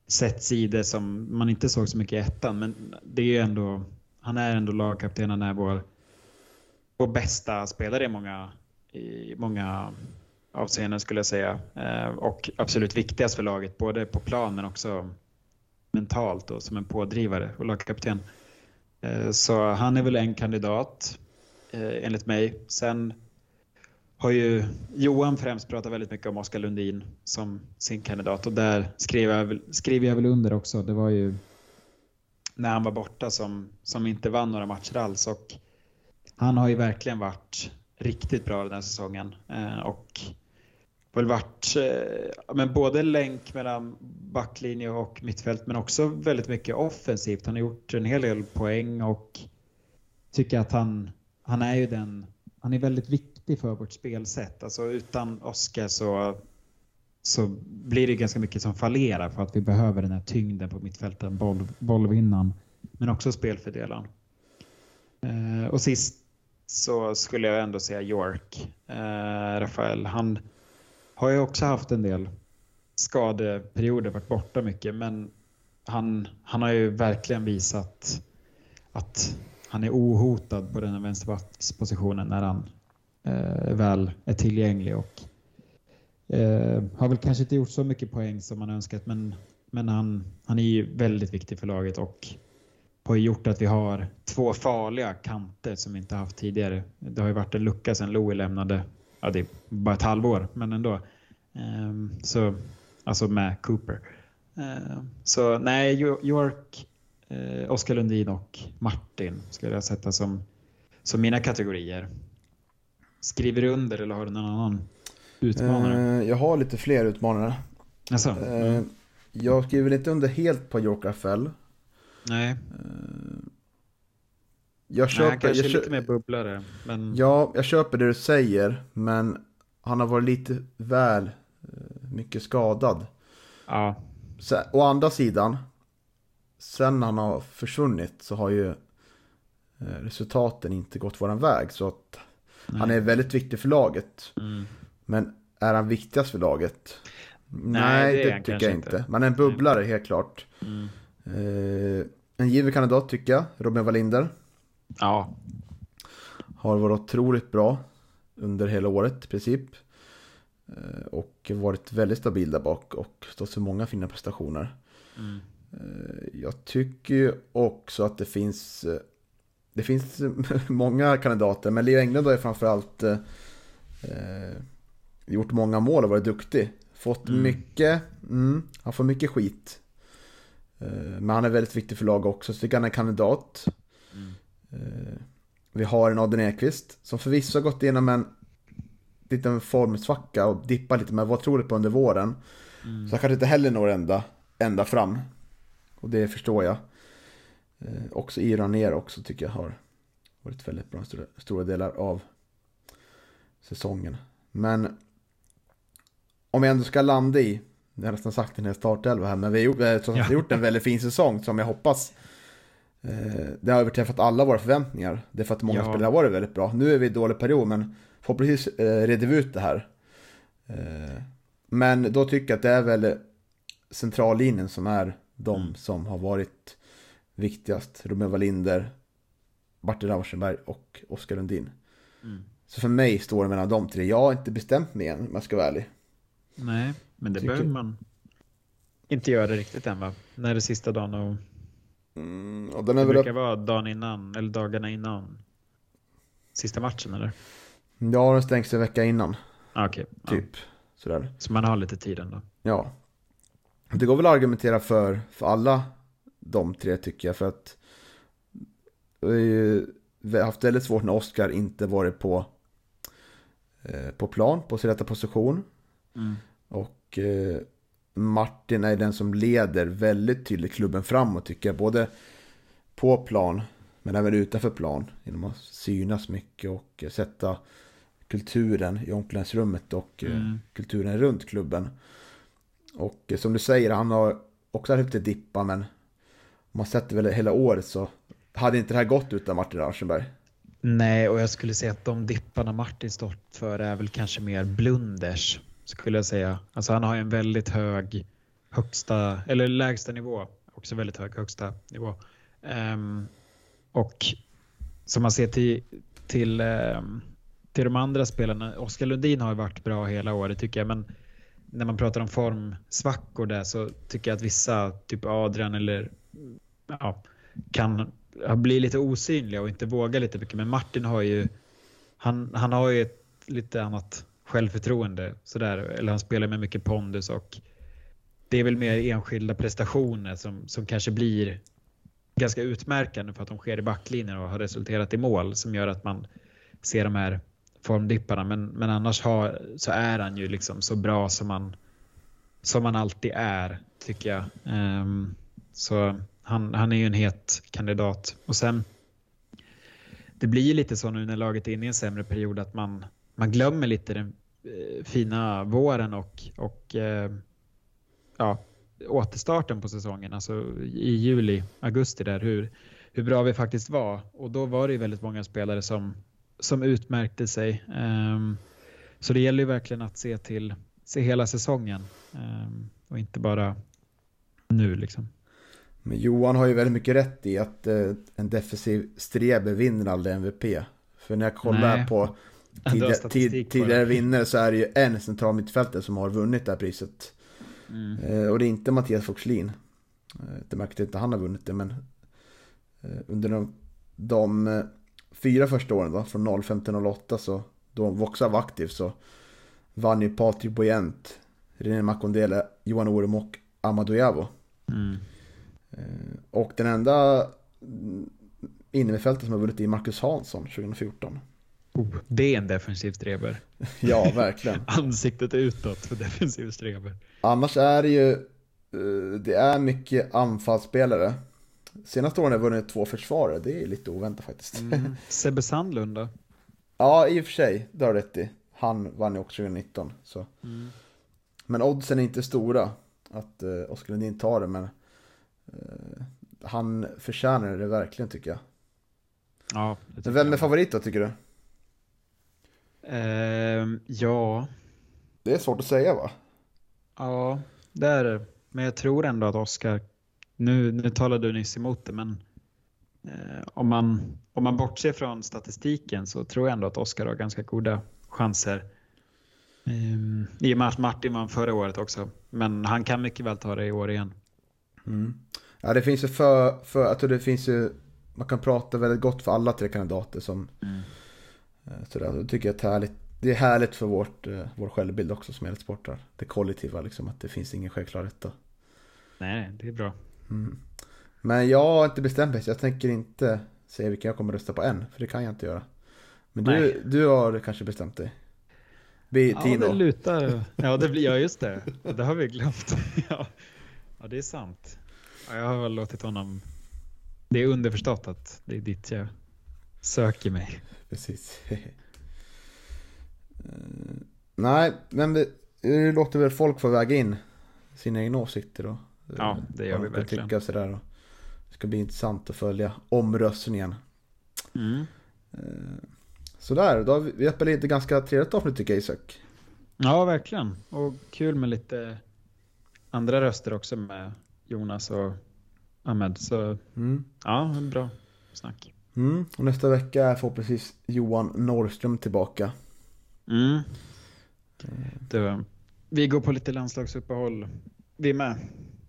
sett sidor som man inte såg så mycket i ettan men det är ju ändå han är ändå lagkapten, han är vår, vår bästa spelare i många, i många avseenden skulle jag säga. Eh, och absolut viktigast för laget, både på plan men också mentalt och som en pådrivare och lagkapten. Eh, så han är väl en kandidat eh, enligt mig. Sen har ju Johan främst pratat väldigt mycket om Oskar Lundin som sin kandidat och där skriver jag, väl- skriver jag väl under också. Det var ju när han var borta som, som inte vann några matcher alls. Och han har ju verkligen varit riktigt bra den här säsongen. Eh, och väl varit eh, men både länk mellan backlinje och mittfält men också väldigt mycket offensivt. Han har gjort en hel del poäng och tycker att han, han är ju den, han är väldigt viktig för vårt spelsätt. Alltså utan Oskar så, så blir det ganska mycket som fallerar för att vi behöver den här tyngden på mittfälten, boll, bollvinnaren men också spelfördelaren. Eh, och sist så skulle jag ändå säga York, eh, Rafael. Han har ju också haft en del skadeperioder, varit borta mycket, men han, han har ju verkligen visat att han är ohotad på den här vänsterbackspositionen när han eh, väl är tillgänglig och eh, har väl kanske inte gjort så mycket poäng som man önskat, men, men han, han är ju väldigt viktig för laget och har gjort att vi har två farliga kanter som vi inte haft tidigare. Det har ju varit en lucka sedan Louis lämnade, ja det är bara ett halvår, men ändå. Ehm, så, alltså med Cooper. Ehm, så nej, York, eh, Oskar Lundin och Martin skulle jag sätta som, som mina kategorier. Skriver du under eller har du någon annan utmanare? Eh, jag har lite fler utmanare. alltså, Eh, jag skriver inte under helt på York Rafael. nej, Jag nej, köper, han kanske jag är lite mer bubblare. Men, Ja, jag köper det du säger, men han har varit lite väl eh, mycket skadad. ja, Sen, å andra sidan, sen han har försvunnit så har ju eh, resultaten inte gått våran väg. Så att han nej. är väldigt viktig för laget. Mm. Men är han viktigast för laget? Nej, Nej, det är det, tycker jag inte. inte. Men en bubblare helt klart. Mm. Eh, en given kandidat tycker jag, Robin Wallinder. Ja, Har varit otroligt bra under hela året i princip. Eh, och varit väldigt stabil där bak och stått för många fina prestationer. Mm. Eh, Jag tycker ju också att det finns eh, Det finns många kandidater men Leo Englund ju framförallt eh, Gjort många mål och varit duktig Fått Mm. mycket mm, Han får mycket skit eh, Men han är väldigt viktig för laget också så tycker han är kandidat Mm. eh, Vi har en Adrian Ekvist Som förvisso har gått igenom en Liten formsvacka och dippat lite men var otroligt på under våren Mm. Så han kanske inte heller når ända, ända fram. Och det förstår jag. Eh, också Iran ner också tycker jag har varit väldigt bra stora, stora delar av säsongen. Men om jag ändå ska landa i, jag har nästan sagt den här startelva här, men vi har gjort, vi har trots allt gjort en väldigt fin säsong som jag hoppas eh, det har överträffat alla våra förväntningar. Det är för att många Ja. spelare har varit väldigt bra. Nu är vi i dålig period, men förhoppningsvis eh, reder vi ut det här. Eh, men då tycker jag att det är väl centrallinjen som är de Mm. som har varit viktigast. Romeo Wallinder, Martin Rauschenberg och Oskar Lundin. Mm. Så för mig står det mellan de tre. Jag har inte bestämt mig än om jag ska vara ärlig. Nej, men det behöver man inte göra riktigt än va? När är det sista dagen och Mm, och den det är väl brukar upp... vara dagen innan eller dagarna innan sista matchen eller? Ja, den stängs en vecka innan. Ah, Okej, ja. Typ. Sådär. så man har lite tid ändå. Ja. Det går väl att argumentera för, för alla de tre tycker jag. För att vi har haft väldigt svårt när Oskar inte varit på, eh, på plan, på sin rätta position. Mm. Och eh, Martin är den som leder väldigt tydligt klubben framåt tycker jag. Både på plan men även utanför plan. Genom att synas mycket och eh, sätta kulturen i omklädningsrummet och eh, Mm. kulturen runt klubben. Och eh, som du säger, han har också haft lite dippa men om man sätter väl hela året så hade inte det här gått utan Martin Rauschenberg. Nej, och jag skulle säga att de dipparna Martin stått för är väl kanske mer blunders, skulle jag säga. Alltså han har ju en väldigt hög högsta, eller lägsta nivå, också väldigt hög högsta nivå. Um, och som man ser till, till, um, till de andra spelarna, Oskar Lundin har ju varit bra hela året tycker jag, men när man pratar om formsvackor där så tycker jag att vissa, typ Adrian eller ja, kan bli lite osynliga och inte våga lite mycket. Men Martin har ju, han, han har ju ett lite annat självförtroende. Sådär. Eller han spelar med mycket pondus och det är väl mer enskilda prestationer som, som kanske blir ganska utmärkande för att de sker i backlinjen och har resulterat i mål som gör att man ser de här formdipparna. Men, men annars har, så är han ju liksom så bra som man, som man alltid är, tycker jag. Um, så han, han är ju en het kandidat. Och sen, det blir ju lite så nu när laget är inne i en sämre period att man, man glömmer lite den fina våren och, och eh, ja, återstarten på säsongen, alltså i juli, augusti där, hur, hur bra vi faktiskt var. Och då var det ju väldigt många spelare som, som utmärkte sig. Ehm, så det gäller ju verkligen att se till se hela säsongen ehm, och inte bara nu liksom. Men Johan har ju väldigt mycket rätt i att eh, en defensiv streber vinner aldrig MVP. För när jag kollar Nej. på tidigare, tidigare vinnare så är det ju en central mittfältare som har vunnit det här priset. Mm. Eh, och det är inte Mattias Foxlin. Eh, det märkte inte han har vunnit det men eh, under de, de fyra första åren då, från 05 till 08 så då Voxa var aktiv så vann ju Patrik Bojent, René Makondele, Johan Orem och Amadou Javo. Mm. Och den enda mm, innermittfältaren som har vunnit är Marcus Hansson 2014. Det är en defensiv streber. Ja, verkligen. Ansiktet utåt för defensiv streber. Annars är det ju, eh, det är mycket anfallsspelare. Senaste åren har jag vunnit två försvarare, det är lite oväntat faktiskt. Mm. Sebbe Sandlund då? ja, i och för sig, det har du rätt i. Han vann ju också 2019. Så. Mm. Men oddsen är inte stora att eh, Oskar Lundin tar det, men eh, han förtjänar det verkligen tycker jag. Ja, det Men tycker vem är jag. favorit då tycker du? Ehm, ja, Det är svårt att säga va? ja, det är det. Men jag tror ändå att Oskar, nu, nu talade du nyss emot det, men eh, om, man, om man bortser från statistiken så tror jag ändå att Oskar har ganska goda chanser. Um, I och med att Martin vann förra året också. Men han kan mycket väl ta det i år igen. Mm. Ja, det finns ju för, för, jag tror det finns ju, man kan prata väldigt gott för alla tre kandidater som, Mm. Eh, sådär. Det tycker jag är härligt, det är härligt för vårt, eh, vår självbild också som elitsportare. Det kollektiva liksom, att det finns ingen självklarhet då. Nej, det är bra. Mm. Men jag har inte bestämt mig, så jag tänker inte säga vilken jag kommer rösta på än, för det kan jag inte göra. Men Nej. du, du har kanske bestämt dig? Bi- Ja, Tino? det lutar. Ja, det blir, ja, just det. Det har vi glömt. Ja, ja det är sant. Ja, jag har väl låtit honom... Det är underförstått att det är dit jag söker mig. Precis. Eh, Nej, men det, det låter väl folk få väga in sina egna åsikter då. Ja, det gör vi verkligen. Tycka sådär. och Det ska bli intressant att följa omröstningen. Mm. Eh, Sådär, då har vi, vi in ett ganska trevligt avsnitt tycker jag Isak. Ja, verkligen. Och kul med lite andra röster också med Jonas och Ahmed. Så Mm. ja, en bra snack. Mm. Och nästa vecka är förhoppningsvis Johan Norrström tillbaka. Mm. Det, vi går på lite landslagsuppehåll. Vi med.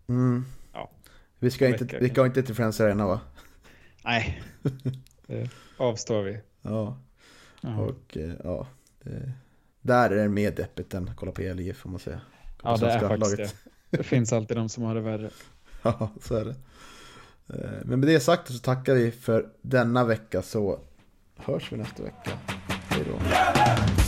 Mm. Ja. Vi ska, inte, vecka vi ska inte till Friends Arena va? Nej, det avstår vi. Ja. Ja. Och eh, ja. Det, där är det mer deppigt än kolla på ELIF får man säga. Ja, det är faktiskt laget. det. Det finns alltid de som har det värre. Ja, så är det. Eh, men med det sagt så tackar vi för denna vecka så hörs vi nästa vecka. Hej då.